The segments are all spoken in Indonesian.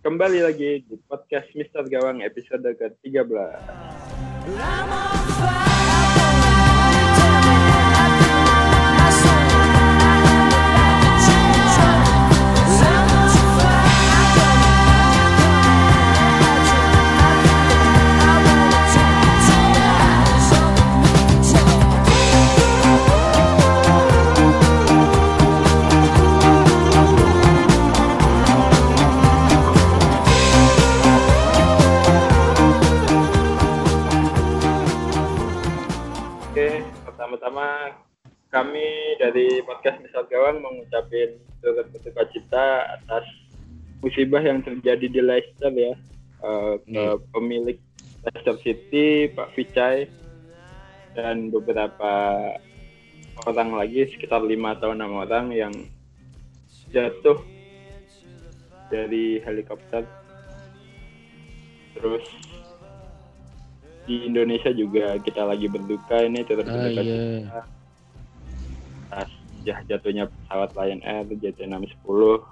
kembali lagi di podcast Mister Gawang episode ke-13. Oke, dari podcast Misal Gawang mengucapkan turut berduka cita atas musibah yang terjadi di Leicester ya. Eh, ke pemilik Leicester City, Pak Vicai, dan beberapa orang lagi, sekitar lima atau enam orang yang jatuh dari helikopter. Terus di Indonesia juga kita lagi berduka ini turut Ah, berduka iya. cita atas jah- jatuhnya pesawat Lion Air JT610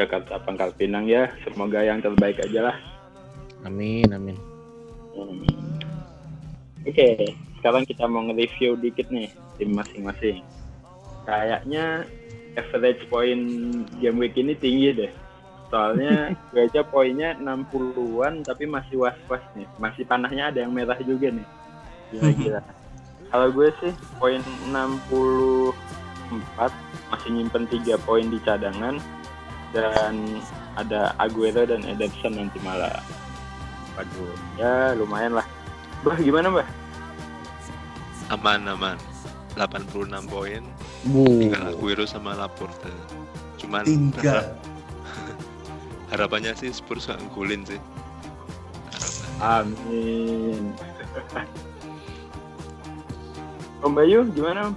Jakarta Pangkal Pinang ya semoga yang terbaik aja lah. Amin, amin. Hmm. oke sekarang kita mau nge-review dikit nih tim masing-masing. Kayaknya average point game week ini tinggi deh. Soalnya gue aja poinnya 60-an tapi masih was-was nih. Masih panahnya ada yang merah juga nih. Gila-gila kalau gue sih poin 64 masih nyimpen 3 poin di cadangan dan ada Aguero dan Ederson nanti malah waduh ya lumayan lah. Bah gimana bah? Aman aman. 86 poin tinggal Aguero sama Laporte. Cuman Tinggal. harapannya sih Spurs gak ngegolin sih. Harapan amin Om Bayu gimana?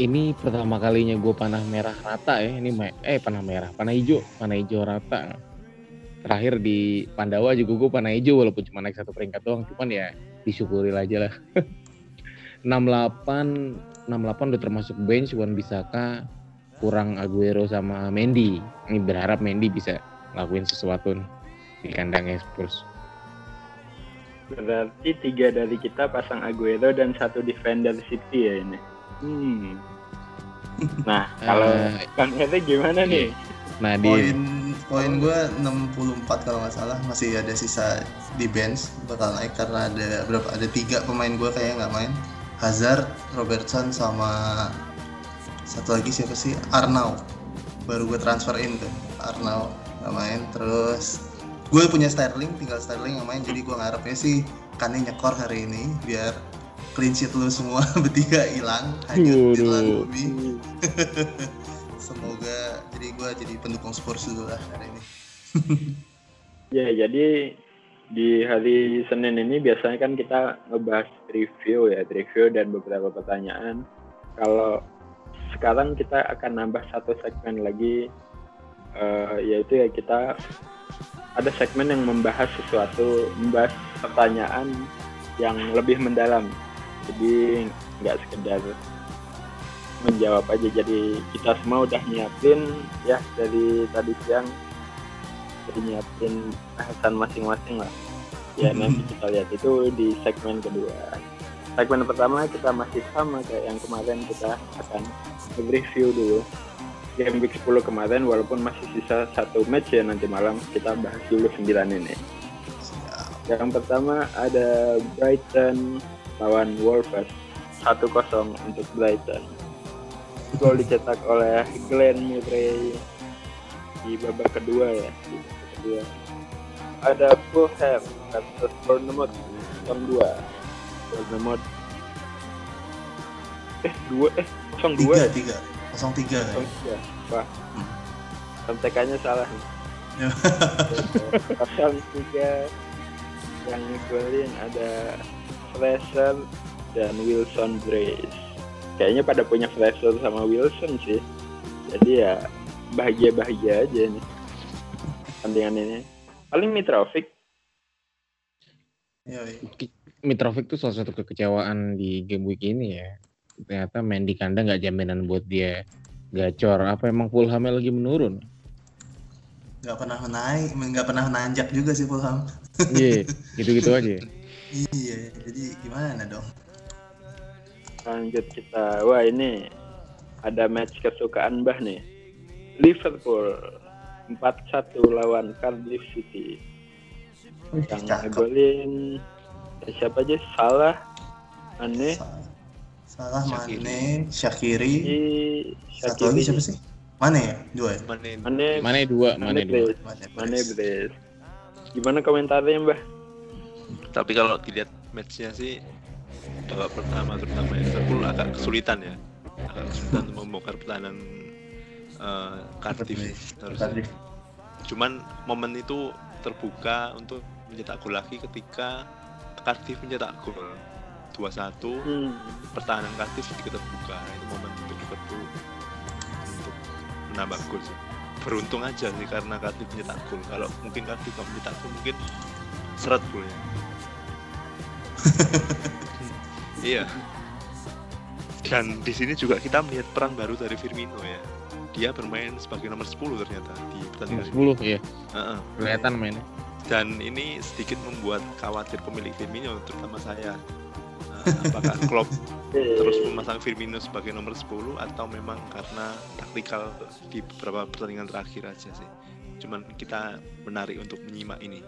Ini pertama kalinya gue panah merah rata ya. Ini me- eh panah merah, panah hijau, panah hijau rata. Terakhir di Pandawa juga gue panah hijau walaupun cuma naik satu peringkat doang. Cuman ya disyukuri aja lah. 68 68 udah termasuk bench Wan Bisaka kurang Aguero sama Mendy. Ini berharap Mendy bisa ngelakuin sesuatu nih di kandangnya Spurs. Berarti tiga dari kita pasang Aguero dan satu defender City ya ini. Hmm. Nah, kalau Kang Hete gimana nih? Nah di Poin poin gue 64 kalau nggak salah. Masih ada sisa di bench bakal naik karena ada berapa? Ada tiga pemain gue kayaknya nggak main. Hazard, Robertson sama satu lagi siapa sih? Arnau. Baru gue transferin tuh. Arnau nggak main. Terus gue punya Sterling tinggal Sterling yang main jadi gue ngarepnya sih Kane nyekor hari ini biar clean sheet lu semua bertiga hilang hanyut di telan bumi semoga jadi gue jadi pendukung Spurs dulu lah hari ini. Ya, jadi di hari Senin ini biasanya kan kita ngebahas review ya, review dan beberapa pertanyaan. Kalau sekarang kita akan nambah satu segmen lagi, eh, yaitu ya kita ada segmen yang membahas sesuatu, membahas pertanyaan yang lebih mendalam. Jadi nggak sekedar menjawab aja. Jadi kita semua udah nyiapin ya dari tadi siang udah nyiapin bahasan masing-masing lah. Ya nanti kita lihat itu di segmen kedua. Segmen pertama kita masih sama kayak yang kemarin kita akan review dulu game week 10 kemarin walaupun masih sisa satu match ya nanti malam kita bahas dulu 9 ini. Siap. Yang pertama ada Brighton lawan Wolves 1-0 untuk Brighton. Gol dicetak oleh Glenn Murray di babak kedua ya. Di babak kedua. Ada Fulham versus Bournemouth 0-2. Bournemouth eh dua eh 0-2 tiga ya? tiga kosong tiga Oh, iya. Wah. Kontekannya salah nih. Ya. Pasal tiga yang golin ada Fraser dan Wilson Brace. Kayaknya pada punya Fraser sama Wilson sih. Jadi ya bahagia-bahagia aja nih pertandingan ini. Paling Mitrovic. Mitrovic tuh salah satu kekecewaan di game week ini ya. Ternyata main di kandang nggak jaminan buat dia gacor. Apa emang Fulhamnya lagi menurun? nggak pernah naik nggak pernah nanjak juga sih Fulham Iya, gitu-gitu aja. iya jadi gimana dong Lanjut kita. Wah ini ada match kesukaan Mbah nih. Liverpool 4-1 lawan Cardiff City. Yang ngegolin eh, siapa aja? Salah, Aneh, Sa- salah Syakiri. Mane Syakiri. Satu lagi siapa sih? Mane ya? Dua ya? Mane Mane, Mana dua, mana dua. Mane, Mane. Brace. Gimana komentarnya Mbah? tapi kalau dilihat matchnya sih babak pertama terutama Liverpool agak kesulitan ya. Agak kesulitan untuk membongkar pertahanan eh, Cardiff. harusnya. Cardiff. cuman momen itu terbuka untuk mencetak gol lagi ketika Cardiff mencetak gol 2-1 Hmm. pertahanan Cardiff sedikit terbuka. Itu momen untuk Liverpool untuk menambah gol sih. Beruntung aja sih karena Cardiff mencetak gol. Kalau mungkin Cardiff nggak mencetak gol mungkin seret golnya. Iya. Dan di sini juga kita melihat peran baru dari Firmino ya. Dia bermain sebagai nomor 10 ternyata di pertandingan ini. 10 ya, Heeh. kelihatan mainnya. dan ini sedikit membuat khawatir pemilik Firmino terutama saya apakah Klopp terus memasang Firmino sebagai nomor 10 atau memang karena taktikal di beberapa pertandingan terakhir aja sih? Cuman kita menarik untuk menyimak ini.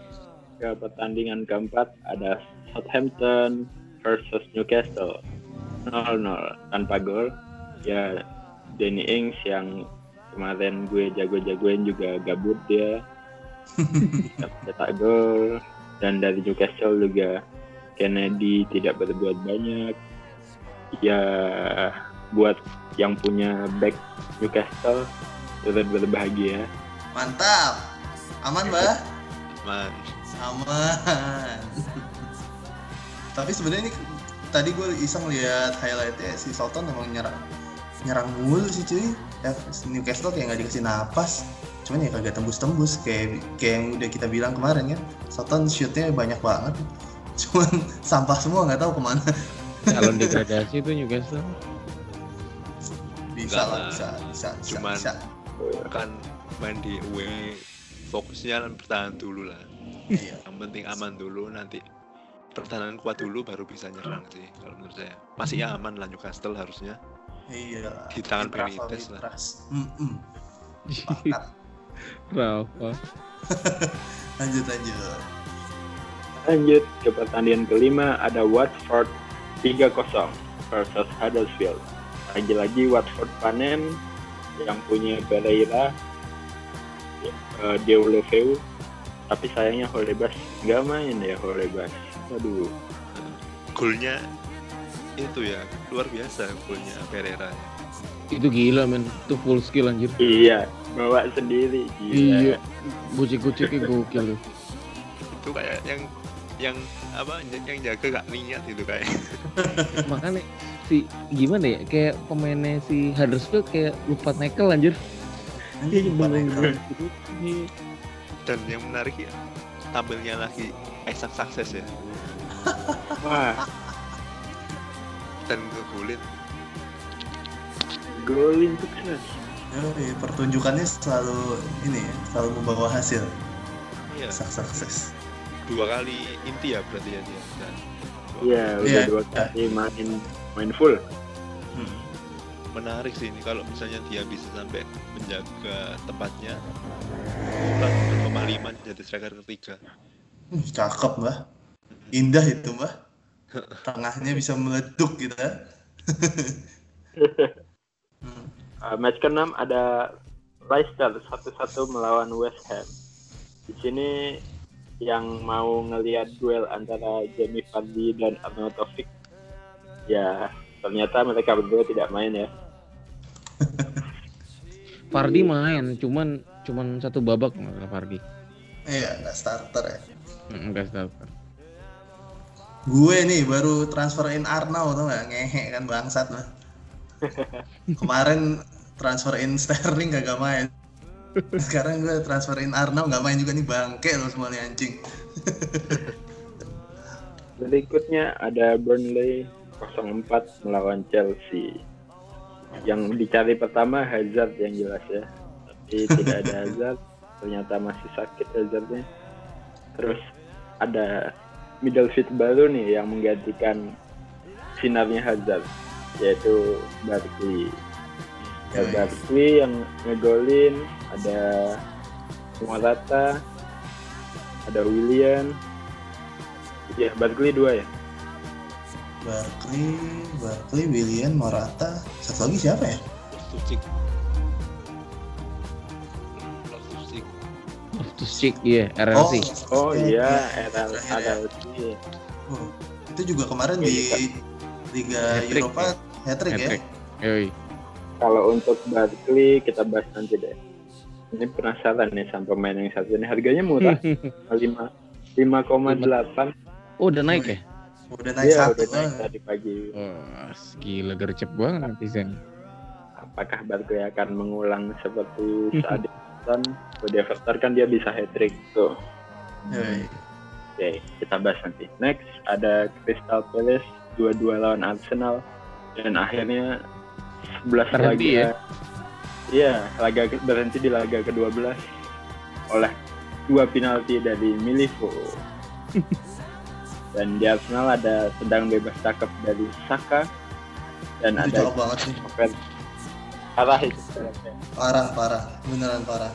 Ke pertandingan keempat ada Southampton versus Newcastle. 0-0 tanpa gol. Ya Danny Ings yang kemarin gue jago-jagoin juga gabut dia. Cetak gol. Dan dari Newcastle juga Kennedy tidak berbuat banyak. Ya buat yang punya back Newcastle turut berbahagia. Mantap. Aman mbak? Man aman. Tapi sebenarnya ini tadi gue iseng lihat highlightnya si Sultan emang nyerang nyerang mulu sih cuy. Ya, Newcastle kayak nggak dikasih napas. Cuman ya kagak tembus-tembus kayak kayak yang udah kita bilang kemarin kan Sultan shootnya banyak banget cuman sampah semua nggak tahu ke mana. Calon degradasi itu Newcastle. bisa Enggak lah lah. bisa bisa bisa, Cuman- bisa. kan main di away fokusnya kan bertahan dulu lah. Iya. Yang penting aman dulu nanti pertahanan kuat dulu baru bisa nyerang sih kalau menurut saya. Masih aman lah Newcastle harusnya. Iya. Di tangan Benitez lah. Rafa. lanjut lanjut Lanjut ke pertandingan kelima ada Watford 3-0 versus Huddersfield. Lagi-lagi Watford panen yang punya Pereira, uh, Deulofeu, tapi sayangnya Holebas nggak main ya Holebas. Aduh, golnya itu ya luar biasa golnya Pereira ya. Itu gila men, itu full skill anjir. iya bawa sendiri. Iya, Gila. gocek-goceknya gokil tuh. itu kayak yang yang apa yang jaga gak niat itu kayak Makanya si gimana ya, kayak pemainnya si Huddersfield kayak lupa nekel anjir. Iya, bengong ke- gitu. Iya. dan yang menarik ya tampilnya lagi Isaac sukses ya Wah, dan ngegolin golin sukses. Yoi, pertunjukannya selalu ini ya, selalu membawa hasil. iya Sukses sukses. Dua kali inti ya berarti ya dia dan Iya, udah Iya, dua kali main main full. Hmm. menarik sih ini kalau misalnya dia bisa sampai menjaga tempatnya 4,5 jadi striker ketiga Hmm, cakep mbah. Indah itu mbah. Tengahnya bisa meleduk gitu ya. Hmm. Uh, match ke-6 ada Leicester satu-satu melawan West Ham. Di sini yang mau ngelihat duel antara Jamie Vardy dan Arnaud Taufik, ya ternyata mereka berdua tidak main ya. Fardi main, cuman cuman satu babak masalah Fardi. Iya, nggak starter ya. Hmm, Enggak starter. Gue nih baru transferin Arnau tuh nggak ngehe kan bangsat lah. Kemarin transferin Sterling gak main. Sekarang gue transferin Arnau nggak main juga nih bangke lo semua nih anjing. Berikutnya ada Burnley 04 melawan Chelsea. Yang dicari pertama Hazard yang jelas ya. Tapi tidak ada Hazard. ternyata masih sakit Hazardnya. Terus ada Middlefield baru nih yang menggantikan sinarnya Hazard yaitu Barkley. Ya, Yoi. Barkley yang ngegolin ada Morata, ada William. Ya, Barkley dua ya. Barkley, Barkley, William, Morata. Satu lagi siapa ya? Loftus-Cheek. Loftus-Cheek. Iya RLC. Oh iya, ada RL, RLC. Oh, itu juga kemarin Iya, di Kak. Liga Hat-trick Eropa hat-trick ya. Hat-trick. Yoi. Kalau untuk Barkley kita bahas nanti deh. Ini penasaran nih sama pemain yang satu ini harganya murah, lima lima koma delapan. Oh udah naik ya? Udah naik Iya, satu. udah naik ah. tadi pagi. Wah, gila gercep banget netizen. Apakah Barkley akan mengulang seperti saat di Everton? Kalau di Everton kan dia bisa hat trick tuh. Yoi. Oke, kita bahas nanti. Next ada Crystal Palace dua-dua lawan Arsenal dan akhirnya 11 Terhenti laga. ya? Iya, laga berhenti di laga ke-12 oleh dua penalti dari Milivo. dan di Arsenal ada sedang bebas cakep dari Saka dan Itu ada cakep banget sih. Open. Parah itu. Parah, parah. Beneran parah.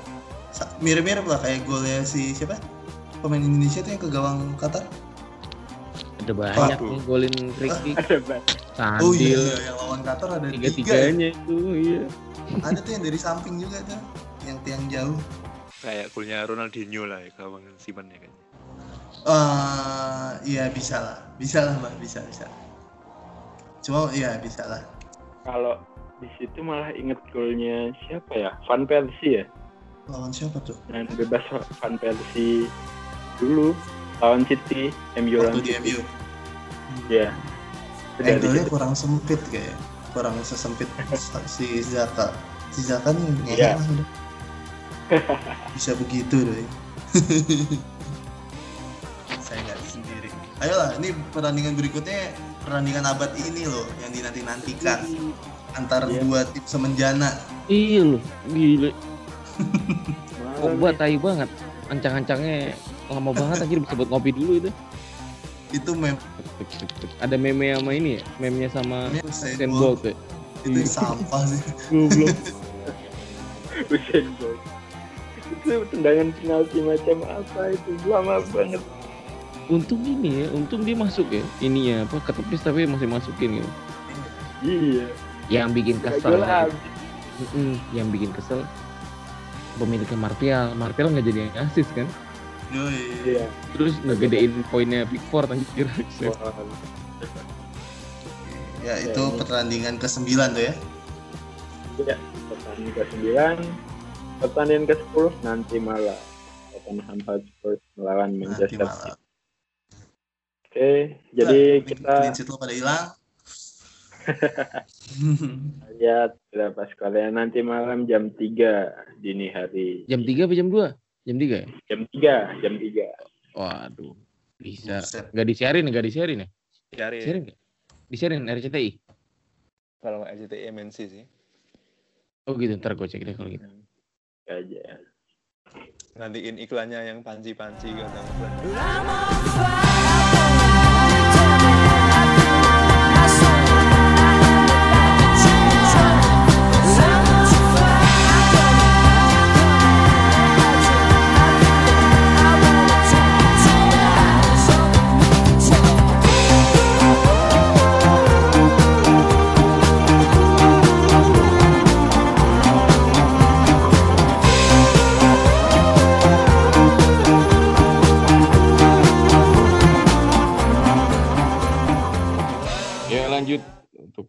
Mirip-mirip lah kayak golnya si siapa? Pemain Indonesia tuh yang ke gawang Qatar. Ada banyak Waduh. nih golin. Ada banget. Oh iya, Sandil. iya, yang lawan Qatar ada tiga tiga. ya. tiganya itu iya. Ada tuh yang dari samping juga tuh, yang tiang jauh. Kayak golnya Ronaldinho lah ya, gawang Simon ya kayaknya. Eh, iya bisa lah, bisa lah mbak, bisa bisa. Cuma iya bisa lah. Kalau di situ malah inget golnya siapa ya? Van Persie ya? Lawan siapa tuh? Dan bebas Van Persie dulu lawan City, MU lawan di City. MU. Ya. Angle-nya kurang sempit kayak, kurang sesempit si Zaka. Si Zaka nih ngehe Iya. lah udah. Bisa begitu deh. Saya nggak sendiri. Ayolah, ini pertandingan berikutnya pertandingan abad ini loh yang dinanti-nantikan antar Iya. dua tim semenjana. Iya loh, Pogba nih. tai banget. Ancang-ancangnya lama banget anjir bisa buat ngopi dulu itu. Itu mem Ada meme sama ini ya, meme-nya sama Usain Bolt. Ya. itu sampah sih. Goblok. Usain Bolt. Itu tendangan penalti macam apa itu? Lama banget. Untung ini ya, untung dia masuk ya. Ininya apa ketepis tapi masih masukin gitu. Iya. Yang bikin kesel. Mm-mm, yang bikin kesel pemiliknya Martial. Martial nggak jadi yang asis kan? Yoi. Iya. Terus ngegedein poinnya Pickford anjir. Wah, Ya itu Ya, ini. pertandingan ke-9 tuh ya. Iya. Pertandingan ke-9. Pertandingan ke-10 nanti malam. Tottenham Hotspur melawan Manchester. City. Oke, jadi Nah, kita clean lo pada hilang. lihat berapa skornya nanti malam jam 3 dini hari. Jam 3 apa jam 2? Jam 3 ya? Jam 3, jam 3. Waduh. Bisa. Buset. Nggak disiarin, nggak disiarin ya? Cari Disiarin nggak? Disiarin RCTI? kalau nggak RCTI MNC sih. Oh gitu, ntar gue cek deh kalau gitu. Aja. Nantiin iklannya yang panci-panci kata Ya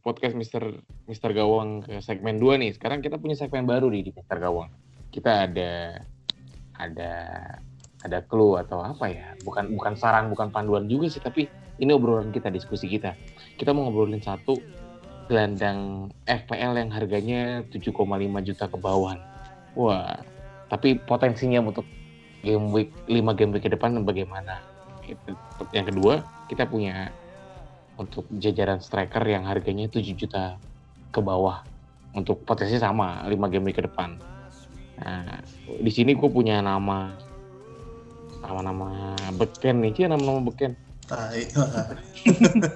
podcast Mister Mister Gawang ke segmen 2 nih. Sekarang kita punya segmen baru nih di Mister Gawang. Kita ada ada ada clue atau apa ya? Bukan bukan saran, bukan panduan juga sih, tapi ini obrolan kita, diskusi kita. Kita mau ngobrolin satu gelandang FPL yang harganya 7,5 juta ke bawah. Wah, tapi potensinya untuk game week 5 game week ke depan bagaimana? Itu. Yang kedua, kita punya untuk jajaran striker yang harganya 7 juta ke bawah untuk potensi sama 5 game ke depan Nah, di sini gue punya nama nama-nama beken nih, sih nama-nama beken. Tai.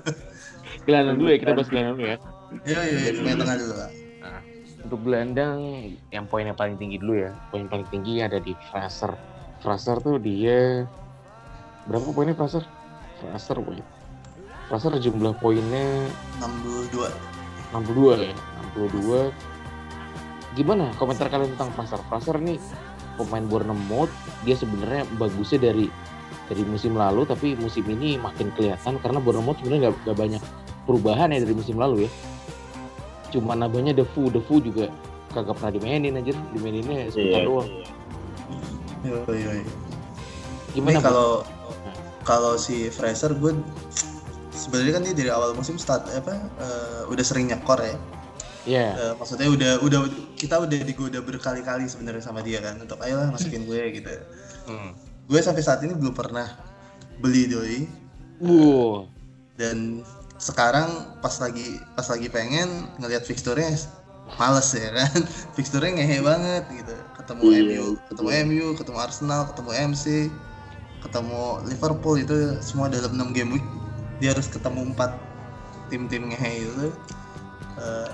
Gelandang dulu ya, kita bahas gelandang dulu ya. Iya iya iya, main tengah dulu lah. Untuk gelandang yang poinnya paling tinggi dulu ya. Poin paling tinggi ada di Fraser. Fraser tuh dia berapa poinnya Fraser? Fraser poin. Fraser jumlah poinnya 62. 62 ya. 62. Gimana komentar kalian tentang Fraser? Fraser nih pemain Bournemouth, dia sebenarnya bagusnya dari dari musim lalu tapi musim ini makin kelihatan karena Bournemouth sebenarnya nggak nggak banyak perubahan ya dari musim lalu ya. Cuma nambahnya Defu, Defu juga kagak pernah dimainin aja, dimaininnya sebentar Iya, doang. Iya iya. iya. Gimana kalau kalau si Fraser gue sebenarnya kan dia dari awal musim start apa eh, udah sering nyekor ya. Iya. Eh, maksudnya udah udah kita udah digoda berkali-kali sebenarnya sama dia kan untuk ayolah masukin gue gitu. Hmm. Gue sampai saat ini belum pernah beli doi Wow. dan sekarang pas lagi pas lagi pengen ngelihat fixturenya males ya kan fixturenya ngehe banget gitu ketemu Iya, MU ketemu MU ketemu Arsenal ketemu MC ketemu Liverpool itu semua dalam 6 game week dia harus ketemu empat tim-tim ngehe itu Eh,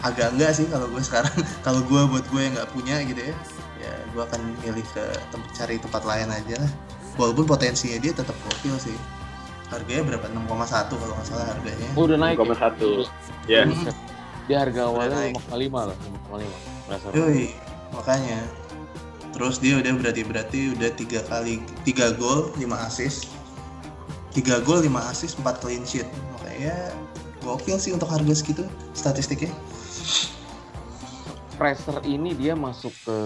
agak enggak sih kalau gue sekarang kalau gue buat gue yang nggak punya gitu ya ya gue akan milih ke tempat cari tempat lain aja lah walaupun potensinya dia tetap gokil sih harganya berapa 6,1 kalau nggak salah harganya Oh, udah naik. 6,1. Ya. Buset. Dia harga awalnya naik. 5,5 lah, 5,5. Fraser. Yoi, makanya terus dia udah berarti berarti udah tiga kali tiga gol 5 assist tiga gol 5 assist 4 clean sheet makanya gokil sih untuk harga segitu statistiknya Fraser ini dia masuk ke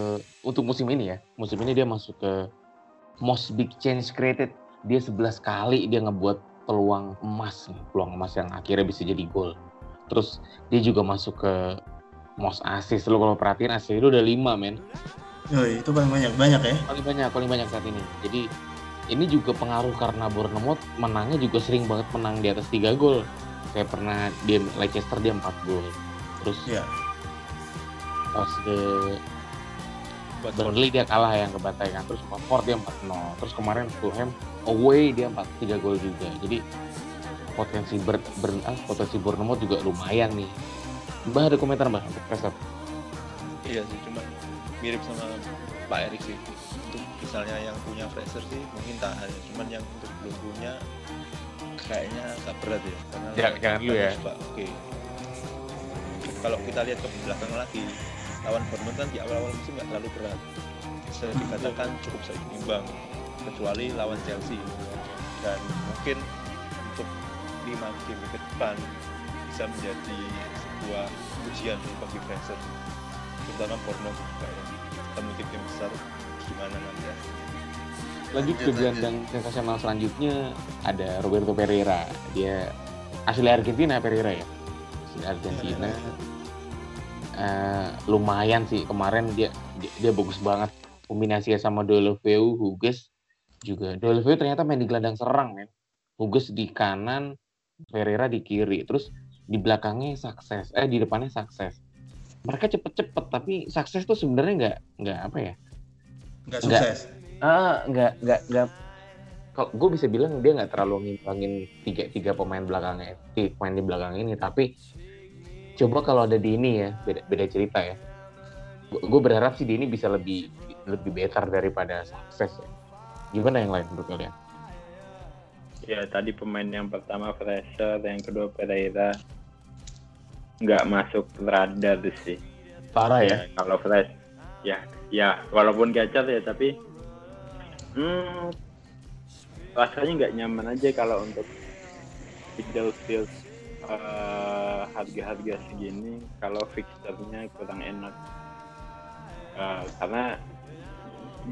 untuk musim ini ya. Musim ini dia masuk ke most big change created. Dia 11 kali dia ngebuat peluang emas nih, peluang emas yang akhirnya bisa jadi gol. Terus dia juga masuk ke most assist. Lo kalau perhatiin assist itu udah 5 men. Yoi, itu paling banyak banyak ya Paling banyak, paling banyak saat ini. Jadi ini juga pengaruh karena Bournemouth menangnya juga sering banget menang di atas 3 gol. Kayak pernah dia Leicester dia 4 gol. Terus Iya. pas ke Burnley dia kalah yang ke Bantai kan terus Watford dia 4-0 terus kemarin Fulham away dia 4-3 gol juga jadi potensi ber, ber ah, potensi Bournemouth juga lumayan nih Mbah ada komentar Mbah untuk Iya sih, cuma mirip sama Pak Erik sih. Untuk misalnya yang punya Fraser sih mungkin tahan, ya. cuman yang untuk belum punya kayaknya agak berat ya. Karena Jangan- jangan dulu ya. Oke. Kalau kita lihat ke belakang lagi, lawan Bournemouth kan di awal-awal musim nggak terlalu berat. Bisa dikatakan cukup seimbang, kecuali lawan Chelsea. Dan mungkin untuk lima game ke depan bisa menjadi sebuah ujian bagi Fraser terutama juga ya ketemu tim-tim besar gimana nanti ya? Lanjut ke gelandang sensasional selanjutnya ada Roberto Pereira. Dia asli Argentina Pereira ya? Asli Argentina. Eh, lumayan sih kemarin dia dia, dia bagus banget. Kombinasinya sama Deulofeu Huges juga. Deulofeu ternyata main di gelandang serang men. Huges di kanan Pereira di kiri. Terus di belakangnya sukses eh di depannya sukses mereka cepet-cepet tapi sukses tuh sebenarnya nggak nggak apa ya? Nggak Nggak. sukses. Ah nggak nggak nggak. Kalau gue bisa bilang dia nggak terlalu ngimbangin tiga tiga pemain belakangnya tiga pemain di belakang ini tapi coba kalau ada di ini ya beda beda cerita ya. Gue berharap sih di ini bisa lebih lebih better daripada sukses ya. gimana yang lain menurut kalian? Ya tadi pemain yang pertama Fraser, yang kedua Pereira nggak masuk radar sih. parah ya. Kalau Fresh, ya ya walaupun gacor ya tapi hmm, rasanya nggak nyaman aja kalau untuk Middlefield eh, harga-harga segini kalau fixturnya kurang enak. Eh, karena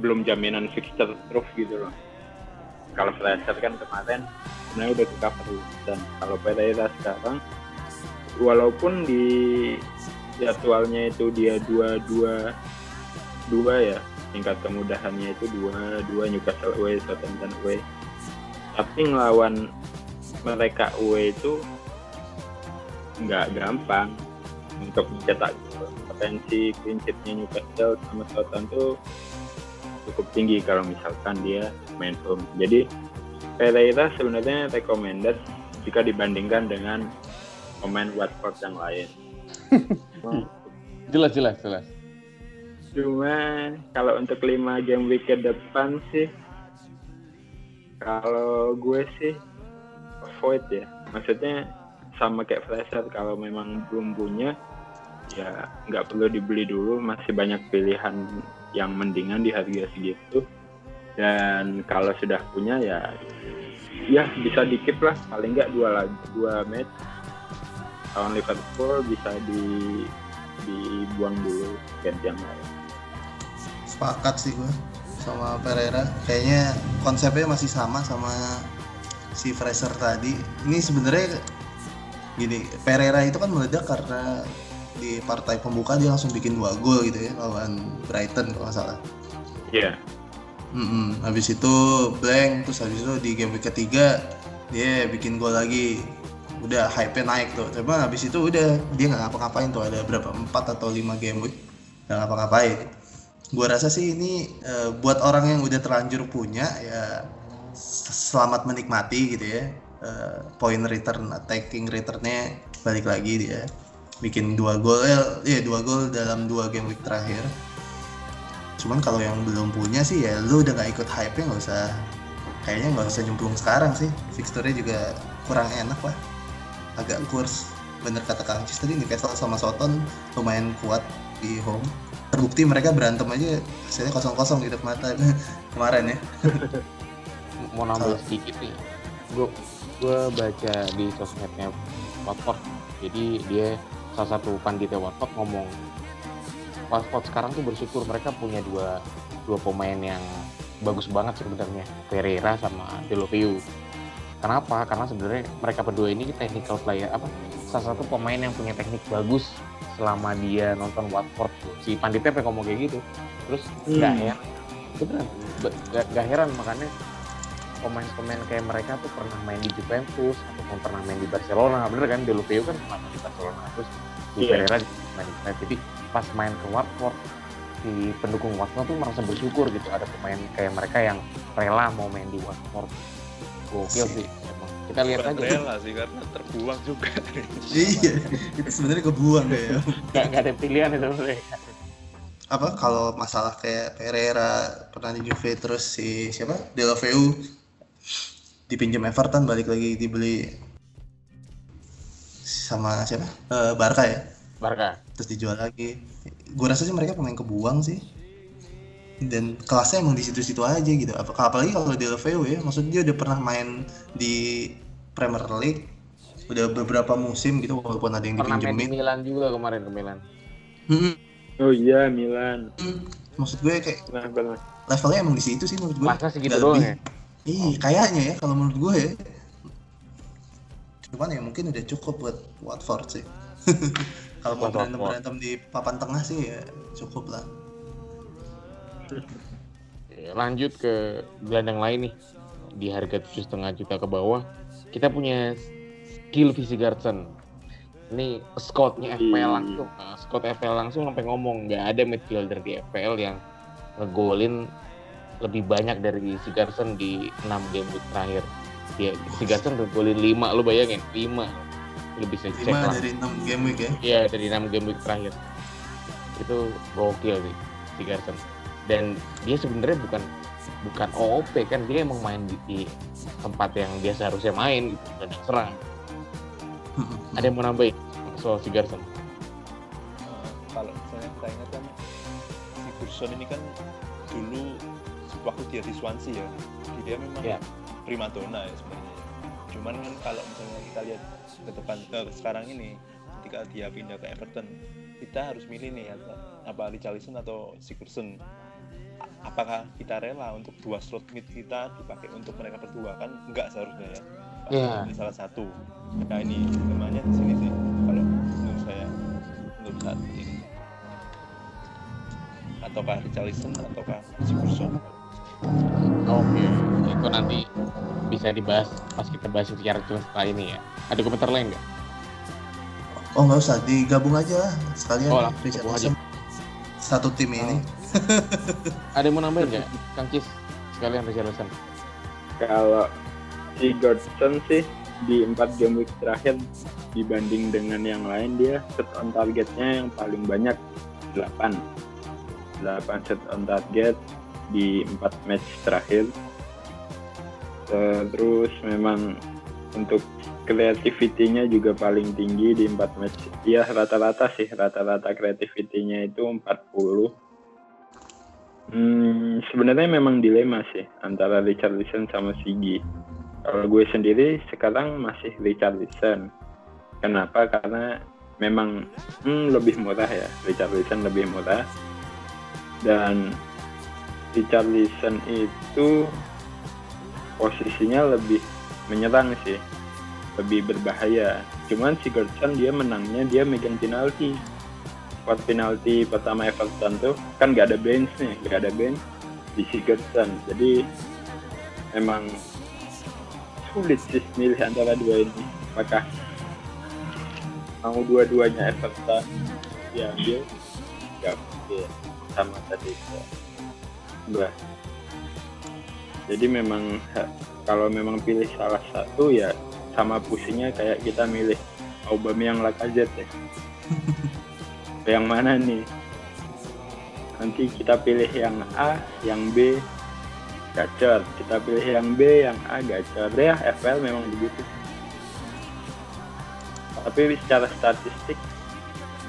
belum jaminan fixture terus gitu loh. Kalau Fraser kan kemarin sebenarnya udah ke cover dan kalau Pereira sekarang walaupun di jadwalnya itu dia dua dua dua ya tingkat kemudahannya itu dua dua Newcastle away Southampton away tapi ngelawan mereka away itu nggak gampang untuk mencetak potensi sheet-nya Newcastle sama Southampton tuh cukup tinggi kalau misalkan dia main home. Jadi Pereira sebenarnya recommended jika dibandingkan dengan pemain Watford yang lain. Jelas jelas jelas. Cuma kalau untuk 5 game week ke depan sih kalau gue sih avoid ya. Maksudnya sama kayak Fraser kalau memang belum punya ya nggak perlu dibeli dulu masih banyak pilihan yang mendingan di harga segitu dan kalau sudah punya ya ya bisa dikit lah paling nggak dua lagi dua match lawan Liverpool bisa di dibuang dulu ganti yang lain sepakat sih gue sama Pereira kayaknya konsepnya masih sama sama si Fraser tadi ini sebenarnya gini Pereira itu kan meledak karena di partai pembuka dia langsung bikin dua gol gitu ya lawan Brighton kalau nggak salah iya yeah. Mm-mm. Habis itu blank, terus habis itu di game ketiga dia bikin gol lagi. Udah hype-nya naik tuh. Tapi habis itu udah dia nggak ngapa-ngapain tuh. Ada berapa? 4 atau 5 game week nggak ngapa-ngapain. Gua rasa sih ini uh, buat orang yang udah terlanjur punya ya selamat menikmati gitu ya. Uh, point return, attacking returnnya balik lagi dia bikin dua gol ya, ya dua gol dalam dua game week terakhir cuman kalau yang belum punya sih ya lu udah gak ikut hype nya nggak usah kayaknya nggak usah nyemplung sekarang sih fixturenya juga kurang enak lah agak kurs. Bener kata Kang Cis tadi Newcastle sama Soton lumayan kuat di home. Terbukti mereka berantem aja hasilnya kosong-kosong di mata kemarin ya. Mau nambah sedikit nih. Gue gue baca di sosmednya Watford. Jadi dia salah satu panditnya Watford ngomong Watford sekarang tuh bersyukur mereka punya dua dua pemain yang bagus banget sebenarnya. Pereira sama Deulofeu. Kenapa? Karena sebenarnya mereka berdua ini technical player apa salah satu pemain yang punya teknik bagus selama dia nonton Watford. Si Panditnya pengen ngomong kayak gitu. Terus nggak hmm. ya? Beneran, gak, gak heran makanya pemain-pemain kayak mereka tuh pernah main di Juventus ataupun pernah main di Barcelona bener kan Deulofeu kan pernah main di Barcelona terus di yeah. Pereira main di jadi pas main ke Watford si pendukung Watford tuh merasa bersyukur gitu ada pemain kayak mereka yang rela mau main di Watford gokil sih. emang. Kita lihat aja. Rela sih karena terbuang juga. Iya itu sebenarnya kebuang kayak gak, gak ada pilihan itu mereka apa kalau masalah kayak Pereira pernah di Juve terus si siapa? Deulofeu dipinjam Everton balik lagi dibeli sama siapa? Uh, Barca ya? Barca. Terus dijual lagi. Gue rasa sih mereka pemain kebuang sih dan kelasnya emang di situ-situ aja gitu. Apalagi kalau di LVW ya maksudnya dia udah pernah main di Premier League. Udah beberapa musim gitu walaupun ada yang pernah dipinjemin main di Milan juga kemarin ke Milan. Hmm. oh iya Milan. Hmm. maksud gue kayak nah, levelnya emang di situ sih menurut gue. Masa segitu doang ya? Ih, kayaknya ya kalau menurut gue ya. Cuman ya mungkin udah cukup buat Watford sih. Kalau mau berantem berantem di papan tengah sih ya cukup lah lanjut ke gelandang lain nih. Di harga tujuh setengah juta ke bawah kita punya skill Garden ini scoutnya FPL langsung. Nah, scout FPL langsung sampai ngomong nggak ada midfielder di FPL yang ngegolin lebih banyak dari Garden di 6 game terakhir. Dia Garden udah golin 5 lu bayangin 5 lu bisa cek lah. dari 6 game week ya? Iya dari 6 game week terakhir. Itu gokil sih si Garson dan dia sebenarnya bukan bukan OOP kan dia emang main di, di tempat yang dia seharusnya main gitu dan yang serang. Ada yang mau nambahin soal si Garson uh, kalau misalnya kita ingat kan si Gerson ini kan dulu waktu dia di Swansea ya dia memang yeah. primadona ya sebenarnya. Cuman kan kalau misalnya kita lihat ke depan ke sekarang ini ketika dia pindah ke Everton kita harus milih nih apa Richarlison atau Sigurdsson apakah kita rela untuk dua slot mid kita dipakai untuk mereka berdua? Kan enggak seharusnya ya. Yeah. salah satu. Nah ini namanya di sini sih kalau menurut saya. Untuk saat ini. Ataukah Richarlison ataukah Sigurdsson oke okay. itu nanti bisa dibahas pas kita bahas secara jelas setelah ini ya. Ada komentar lain nggak? Oh nggak usah, digabung aja sekalian Oh, Wilson. Satu tim ini. Ada yang mau nambahin nggak, Kang Cis? Sekalian Richarlison. Kalau si Godson sih di empat game week terakhir dibanding dengan yang lain dia set on targetnya yang paling banyak 8 8 set on target di empat match terakhir terus memang untuk kreativitinya juga paling tinggi di empat match ya rata-rata sih rata-rata kreativitinya itu 40 Hmm, sebenarnya memang dilema sih antara Richarlison sama Sigi. Kalau gue sendiri sekarang masih Richarlison. Kenapa? Karena memang hmm, lebih murah ya. Richarlison lebih murah. Dan Richarlison itu posisinya lebih menyerang sih. Lebih berbahaya. Cuman Sigurdsson dia menangnya dia megang penalti spot penalti pertama Everton tuh kan nggak ada bench nih, nggak ada bench di Sigurdsson. Jadi emang sulit sih milih antara dua ini. Apakah mau dua-duanya Everton diambil? Nggak mungkin sama tadi. Enggak. Jadi memang kalau memang pilih salah satu ya sama pusingnya kayak kita milih Aubameyang Lacazette ya yang mana nih nanti kita pilih yang A yang B gacor kita pilih yang B yang A gacor ya FL memang begitu tapi secara statistik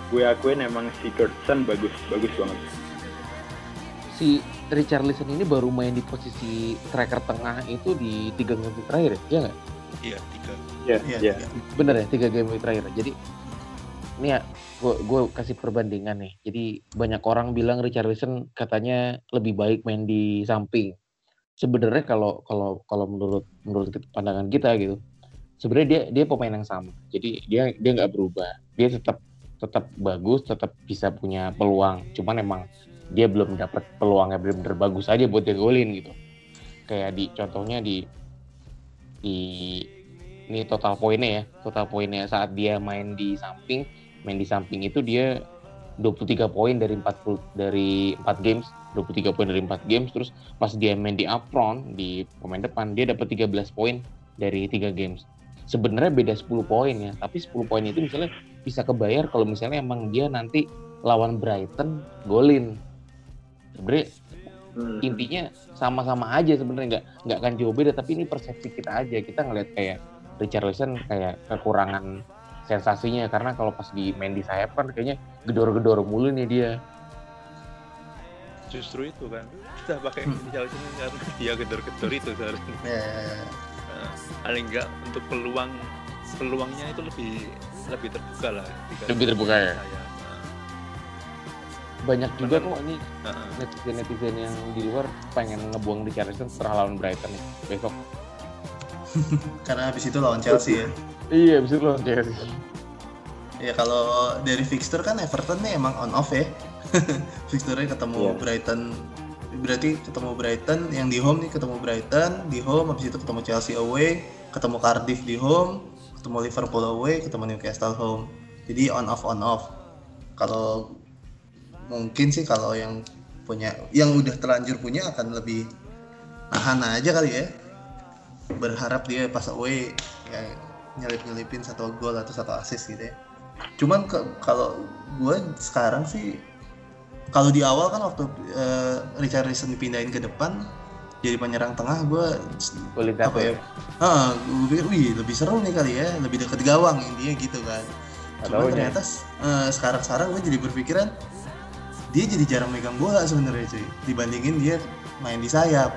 gue akuin emang si Kurtson bagus bagus banget Si Richarlison ini baru main di posisi striker tengah itu di tiga game terakhir ya? Iya nggak? Iya, tiga. ya Iya, ya iya. Bener ya, tiga game terakhir. Jadi ini ya, gue gue kasih perbandingan nih. Jadi banyak orang bilang Richarlison katanya lebih baik main di samping. Sebenarnya kalau kalau kalau menurut menurut pandangan kita gitu, sebenarnya dia dia pemain yang sama. Jadi dia dia nggak berubah. Dia tetap tetap bagus, tetap bisa punya peluang. Cuman emang dia belum dapat peluangnya benar-benar bagus aja buat dia golin gitu. Kayak di contohnya di di ini total poinnya ya total poinnya saat dia main di samping main di samping itu dia 23 poin dari 40 dari 4 games. 23 poin dari 4 games. Terus pas dia main di up front di pemain depan dia dapat 13 poin dari 3 games. Sebenarnya beda 10 poin ya tapi 10 poin itu misalnya bisa kebayar kalau misalnya emang dia nanti lawan Brighton golin. Sebenarnya Hmm. intinya sama-sama aja sebenarnya nggak nggak akan jauh beda tapi ini persepsi kita aja. Kita ngelihat kayak Richarlison kayak kekurangan sensasinya karena kalau pas di main di sayap kan kayaknya gedor-gedor mulu nih dia Justru itu kan. Kita pakai Hmm. Richarlison karena dia gedor-gedor itu seharusnya. Ya, ya, ya. Nah, paling enggak untuk peluang peluangnya itu lebih lebih terbuka lah. Lebih terbuka ya? saya. Nah, banyak juga Bener. kok ini netizen netizen yang di luar pengen ngebuang Richarlison setelah lawan Brighton nih besok Karena habis itu lawan Chelsea ya. iya bisa lawan Chelsea Ya kalau dari fixture kan Everton nih emang on off ya. Fixturenya ketemu Iya. Brighton berarti ketemu Brighton yang di home nih ketemu Brighton di home habis itu ketemu Chelsea away, ketemu Cardiff di home, ketemu Liverpool away, ketemu Newcastle home. Jadi on off on off. Kalau mungkin sih kalau yang punya yang udah terlanjur punya akan lebih nahan aja kali ya. Berharap dia pas away ya nyelip-nyelipin satu gol atau satu assist gitu ya. Cuman ke- kalau gue sekarang sih kalau di awal kan waktu eh, Richarlison dipindahin ke depan jadi penyerang tengah gue apa ya? Ah, gue pikir, wih lebih seru nih kali ya, lebih dekat gawang intinya gitu kan. Cuman Taunya. ternyata eh, sekarang-sekarang gue jadi berpikiran dia jadi jarang megang bola sebenarnya cuy dibandingin dia main di sayap.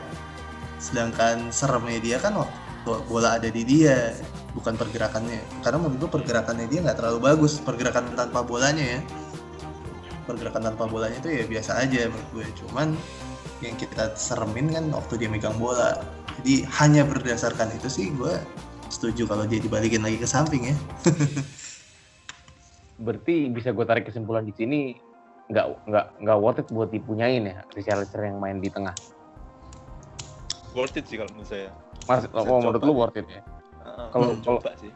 Sedangkan seremnya dia kan waktu bola ada di dia bukan pergerakannya. Karena menurut gue pergerakannya dia nggak terlalu bagus pergerakan tanpa bolanya ya. Pergerakan tanpa bolanya itu ya biasa aja menurut gue. Cuman yang kita seremin kan waktu dia megang bola. Jadi hanya berdasarkan itu sih gue setuju kalau dia dibalikin lagi ke samping ya. berarti bisa gue tarik kesimpulan di sini nggak nggak nggak worth it buat dipunyain ya Richarlison yang main di tengah worth it sih kalau menurut saya. mas oh, menurut lu worth it ya Kalau- coba sih.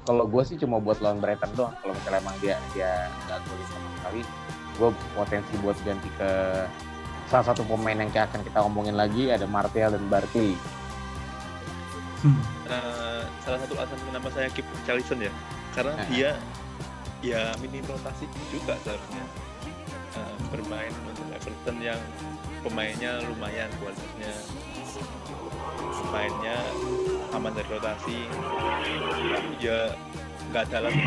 kalau gue sih cuma buat lawan Brighton doang. Kalau misalnya emang dia dia nggak golin sama sekali gue potensi buat ganti ke salah satu pemain yang akan kita ngomongin lagi ada Martial dan Barkley. Uh, salah satu alasan kenapa saya keep Richarlison ya karena Nah. dia ya minim rotasi juga seharusnya. Uh, bermain untuk Everton yang pemainnya lumayan kualitasnya mainnya aman dari rotasi. Ya nggak ada alasan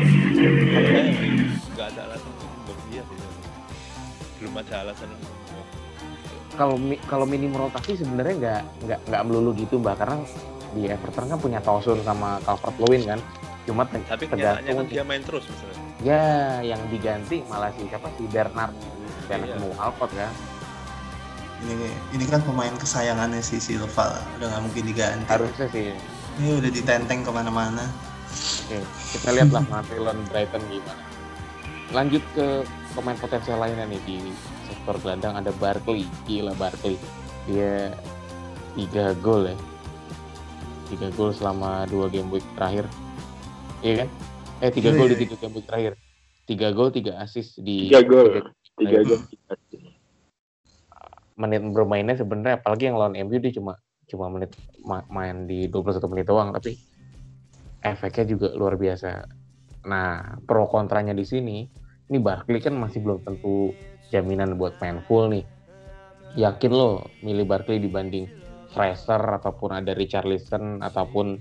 nggak ada alasan untuk dia sih belum ada alasan kalau kalau minim rotasi sebenarnya nggak nggak nggak melulu gitu mbak. Karena di Everton kan punya Tosun sama Calvert Lewin kan? Cuma te- tapi kan tergantung dia main terus misalnya ya yang diganti malah si siapa? Si Bernard Bernard Iya. mau Alcott kan? Ini ini kan pemain kesayangannya si Silva. Udah nggak mungkin diganti. Harusnya sih ini udah ditenteng ke mana-mana Oke, kita lihat lah nanti lawan Brighton gimana. Lanjut ke pemain potensial lainnya nih di sektor gelandang ada Barkley. Gila Barkley. Dia tiga gol ya. Tiga gol selama dua game week terakhir. Iya kan? Eh tiga Iya, gol iya, di tiga game week terakhir. Tiga gol, tiga assist di Tiga gol. tiga- gol menit bermainnya sebenarnya apalagi yang lawan MU dia cuma cuma menit ma- main di 21 menit doang tapi efeknya juga luar biasa. Nah, pro kontranya di sini, ini Barkley kan masih belum tentu jaminan buat main full nih. Yakin lo milih Barkley dibanding Fraser ataupun ada Richarlison ataupun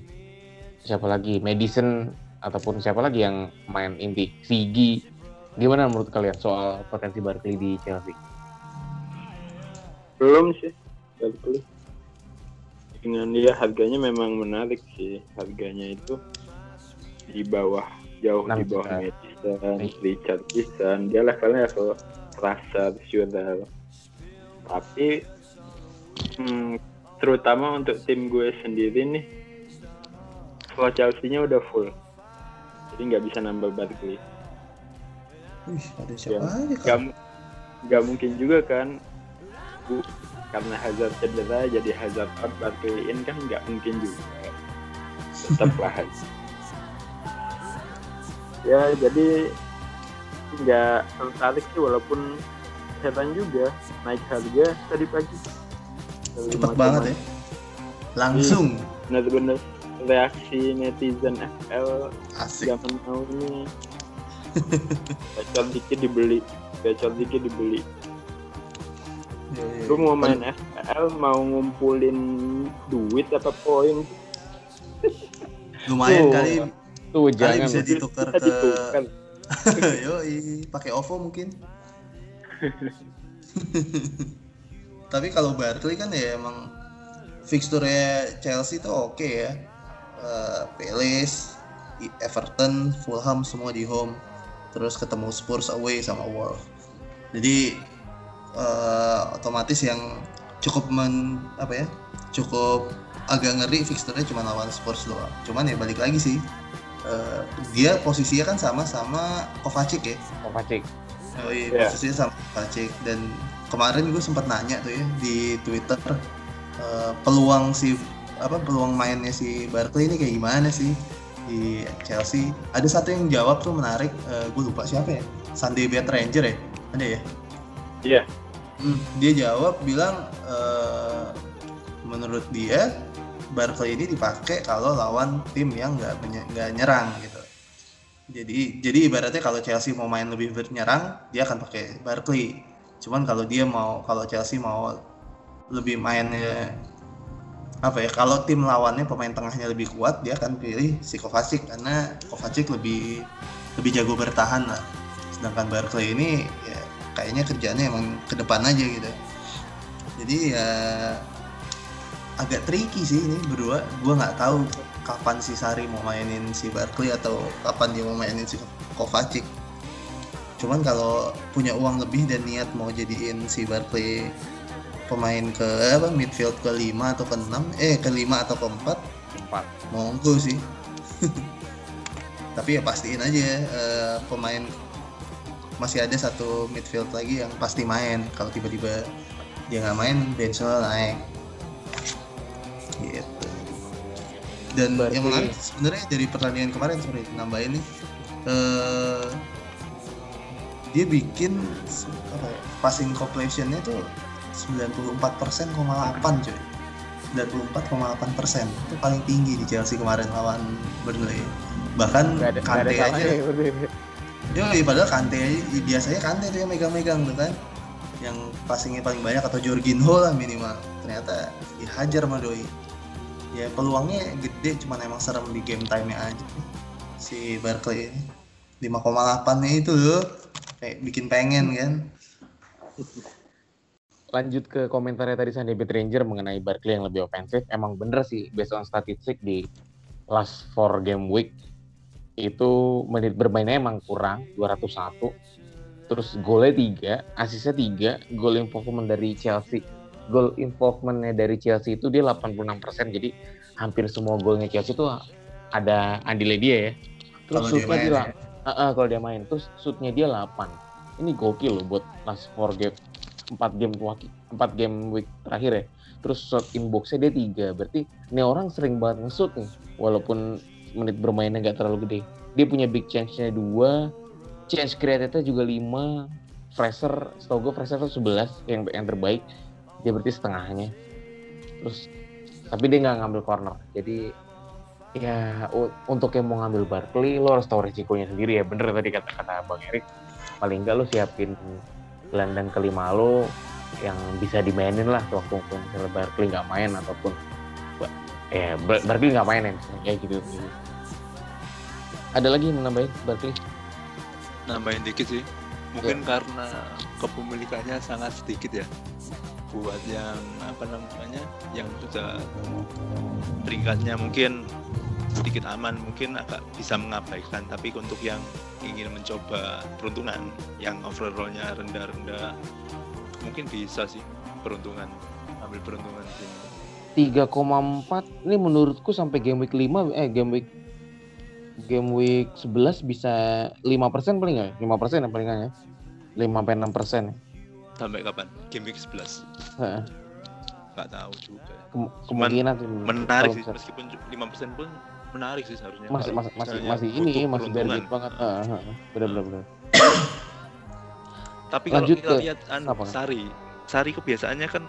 siapa lagi Madison ataupun siapa lagi yang main inti Vigi gimana menurut kalian soal potensi Barkley di Chelsea? belum sih Barkley dengan dia harganya memang menarik sih. Harganya itu di bawah jauh di bawah. Madison. Richard Gibson dia levelnya level Fraser, Schürrle tapi hmm, terutama untuk tim gue sendiri nih kalau Chelsea-nya udah full. Jadi nggak bisa nambah Barkley. Wih, ada siapa aja nggak kan? mu- nggak mungkin juga kan karena Hazard cedera jadi Hazard out Barkley in kan nggak mungkin juga. Tetap lah ya jadi nggak tertarik sih walaupun heran juga naik harga tadi pagi. Cepet banget ya. Langsung. Bener-bener reaksi netizen FL asik. zaman now ini. Bacot dikit dibeli bacot dikit dibeli Iya, iya. lu mau main FPL mau ngumpulin duit apa poin lumayan Tuh. kali Tuh kali jangan bisa ditukar ke ditukar. Yoi, pakai OVO mungkin. Tapi kalau Barkley kan ya emang fixture Chelsea tuh oke ya. Eh, Palace, Everton, Fulham semua di home. Terus ketemu Spurs away sama Wolves. Jadi eh, otomatis yang cukup men apa ya? Cukup agak ngeri fixture-nya cuma lawan Spurs doang. Cuman ya balik lagi sih. Eh, dia posisinya kan sama sama Kovacic ya. Kovacic. Oh iya, Iya. posisinya sama Kovacic dan kemarin gue sempat nanya tuh ya di Twitter eh, peluang si apa peluang mainnya si Barkley ini kayak gimana sih di Chelsea? Ada satu yang jawab tuh menarik, eh, gue lupa siapa ya? Sunday Bad Ranger ya? Ada ya? Iya. Hmm, dia jawab bilang eh, menurut dia Barkley ini dipakai kalau lawan tim yang nggak nggak nyerang gitu. Jadi jadi ibaratnya kalau Chelsea mau main lebih bernyerang dia akan pakai Barkley. Cuman kalau dia mau kalau Chelsea mau lebih mainnya apa ya kalau tim lawannya pemain tengahnya lebih kuat dia akan pilih si Kovacic karena Kovacic lebih lebih jago bertahan lah sedangkan Barkley ini ya kayaknya kerjanya emang ke depan aja gitu. Jadi ya agak tricky sih ini berdua. Gua nggak tahu kapan si Sari mau mainin si Barkley atau kapan dia mau mainin si Kovacic. Cuman kalau punya uang lebih dan niat mau jadiin si Barkley pemain ke apa midfield ke 5 atau ke 6 eh ke 5 atau ke 4 Empat. monggo sih. Tapi ya pastiin aja eh, pemain masih ada satu midfield lagi yang pasti main. Kalau tiba-tiba dia nggak main Denzel naik. Gitu. Dan Barkley. yang menarik sebenarnya dari pertandingan kemarin sorry nambahin nih eh dia bikin apa ya, passing completionnya tuh 94,8 cuy. 94,8 persen. Itu paling tinggi di Chelsea kemarin lawan Burnley. Bahkan Gak ada, gak ada Kante aja ya, berarti. Yoi, padahal Kante aja- biasanya Kante tuh yang megang-megang tuh kan yang passingnya paling banyak atau Jorginho lah minimal. Ternyata dihajar sama Doi. Ya peluangnya gede cuman emang serem di game time nya aja. Si Barkley ini. 5,8 nya itu loh kayak bikin pengen kan. Lanjut ke komentarnya tadi Sandy Beat Ranger mengenai Barkley yang lebih ofensif. Emang bener sih based on statistik di last four game week itu menit bermainnya emang kurang 201 terus golnya 3 asisnya 3 gol involvement dari Chelsea. Gol involvementnya dari Chelsea itu dia 86% jadi hampir semua golnya Chelsea itu ada andilnya dia ya. Terus dia shootnya main. dia ya. Ah, ah, kalau dia main terus shootnya dia 8 ini gokil loh buat last four game 4 game 4 game week terakhir ya. Terus shot inboxnya dia tiga berarti ini orang sering banget nge-shoot nih walaupun menit bermainnya nggak terlalu gede. Dia punya big chance-nya dua chance created-nya juga 5 Fraser setahu gue Fraser tuh 11 yang yang terbaik. Dia berarti setengahnya. Terus tapi dia nggak ngambil corner. Jadi ya untuk yang mau ngambil Barkley lo harus tahu resikonya sendiri ya. Bener tadi kata-kata Bang Erik. Paling nggak lo siapin gelandang kelima lo yang bisa dimainin lah waktu misalnya Barkley nggak main ataupun ya Bar- Barkley nggak main ya misalnya gitu ada lagi yang menambahin Barkley nambahin dikit sih. Mungkin karena kepemilikannya sangat sedikit ya. Buat yang apa namanya yang sudah peringkatnya mungkin sedikit aman mungkin agak bisa mengabaikan. Tapi untuk yang ingin mencoba peruntungan yang overallnya rendah-rendah mungkin bisa sih peruntungan ambil peruntungan di sini 3,4 ini menurutku sampai game week 5 eh game week game week 11 bisa 5% paling nggak? ya? 5% ya palingan ya. 5 sampai 6 persen. sampai kapan game week 11 Heeh. nggak tahu juga Kem- kemungkinan sih menarik sih bisa- meskipun 5% pun menarik sih seharusnya masih Kalau masih masih masih ini masih bargain banget. Heeh, heeh. Benar benar benar. Tapi kalau Lanjut kita ke- lihat anu, apa? Sari, Sari kebiasaannya kan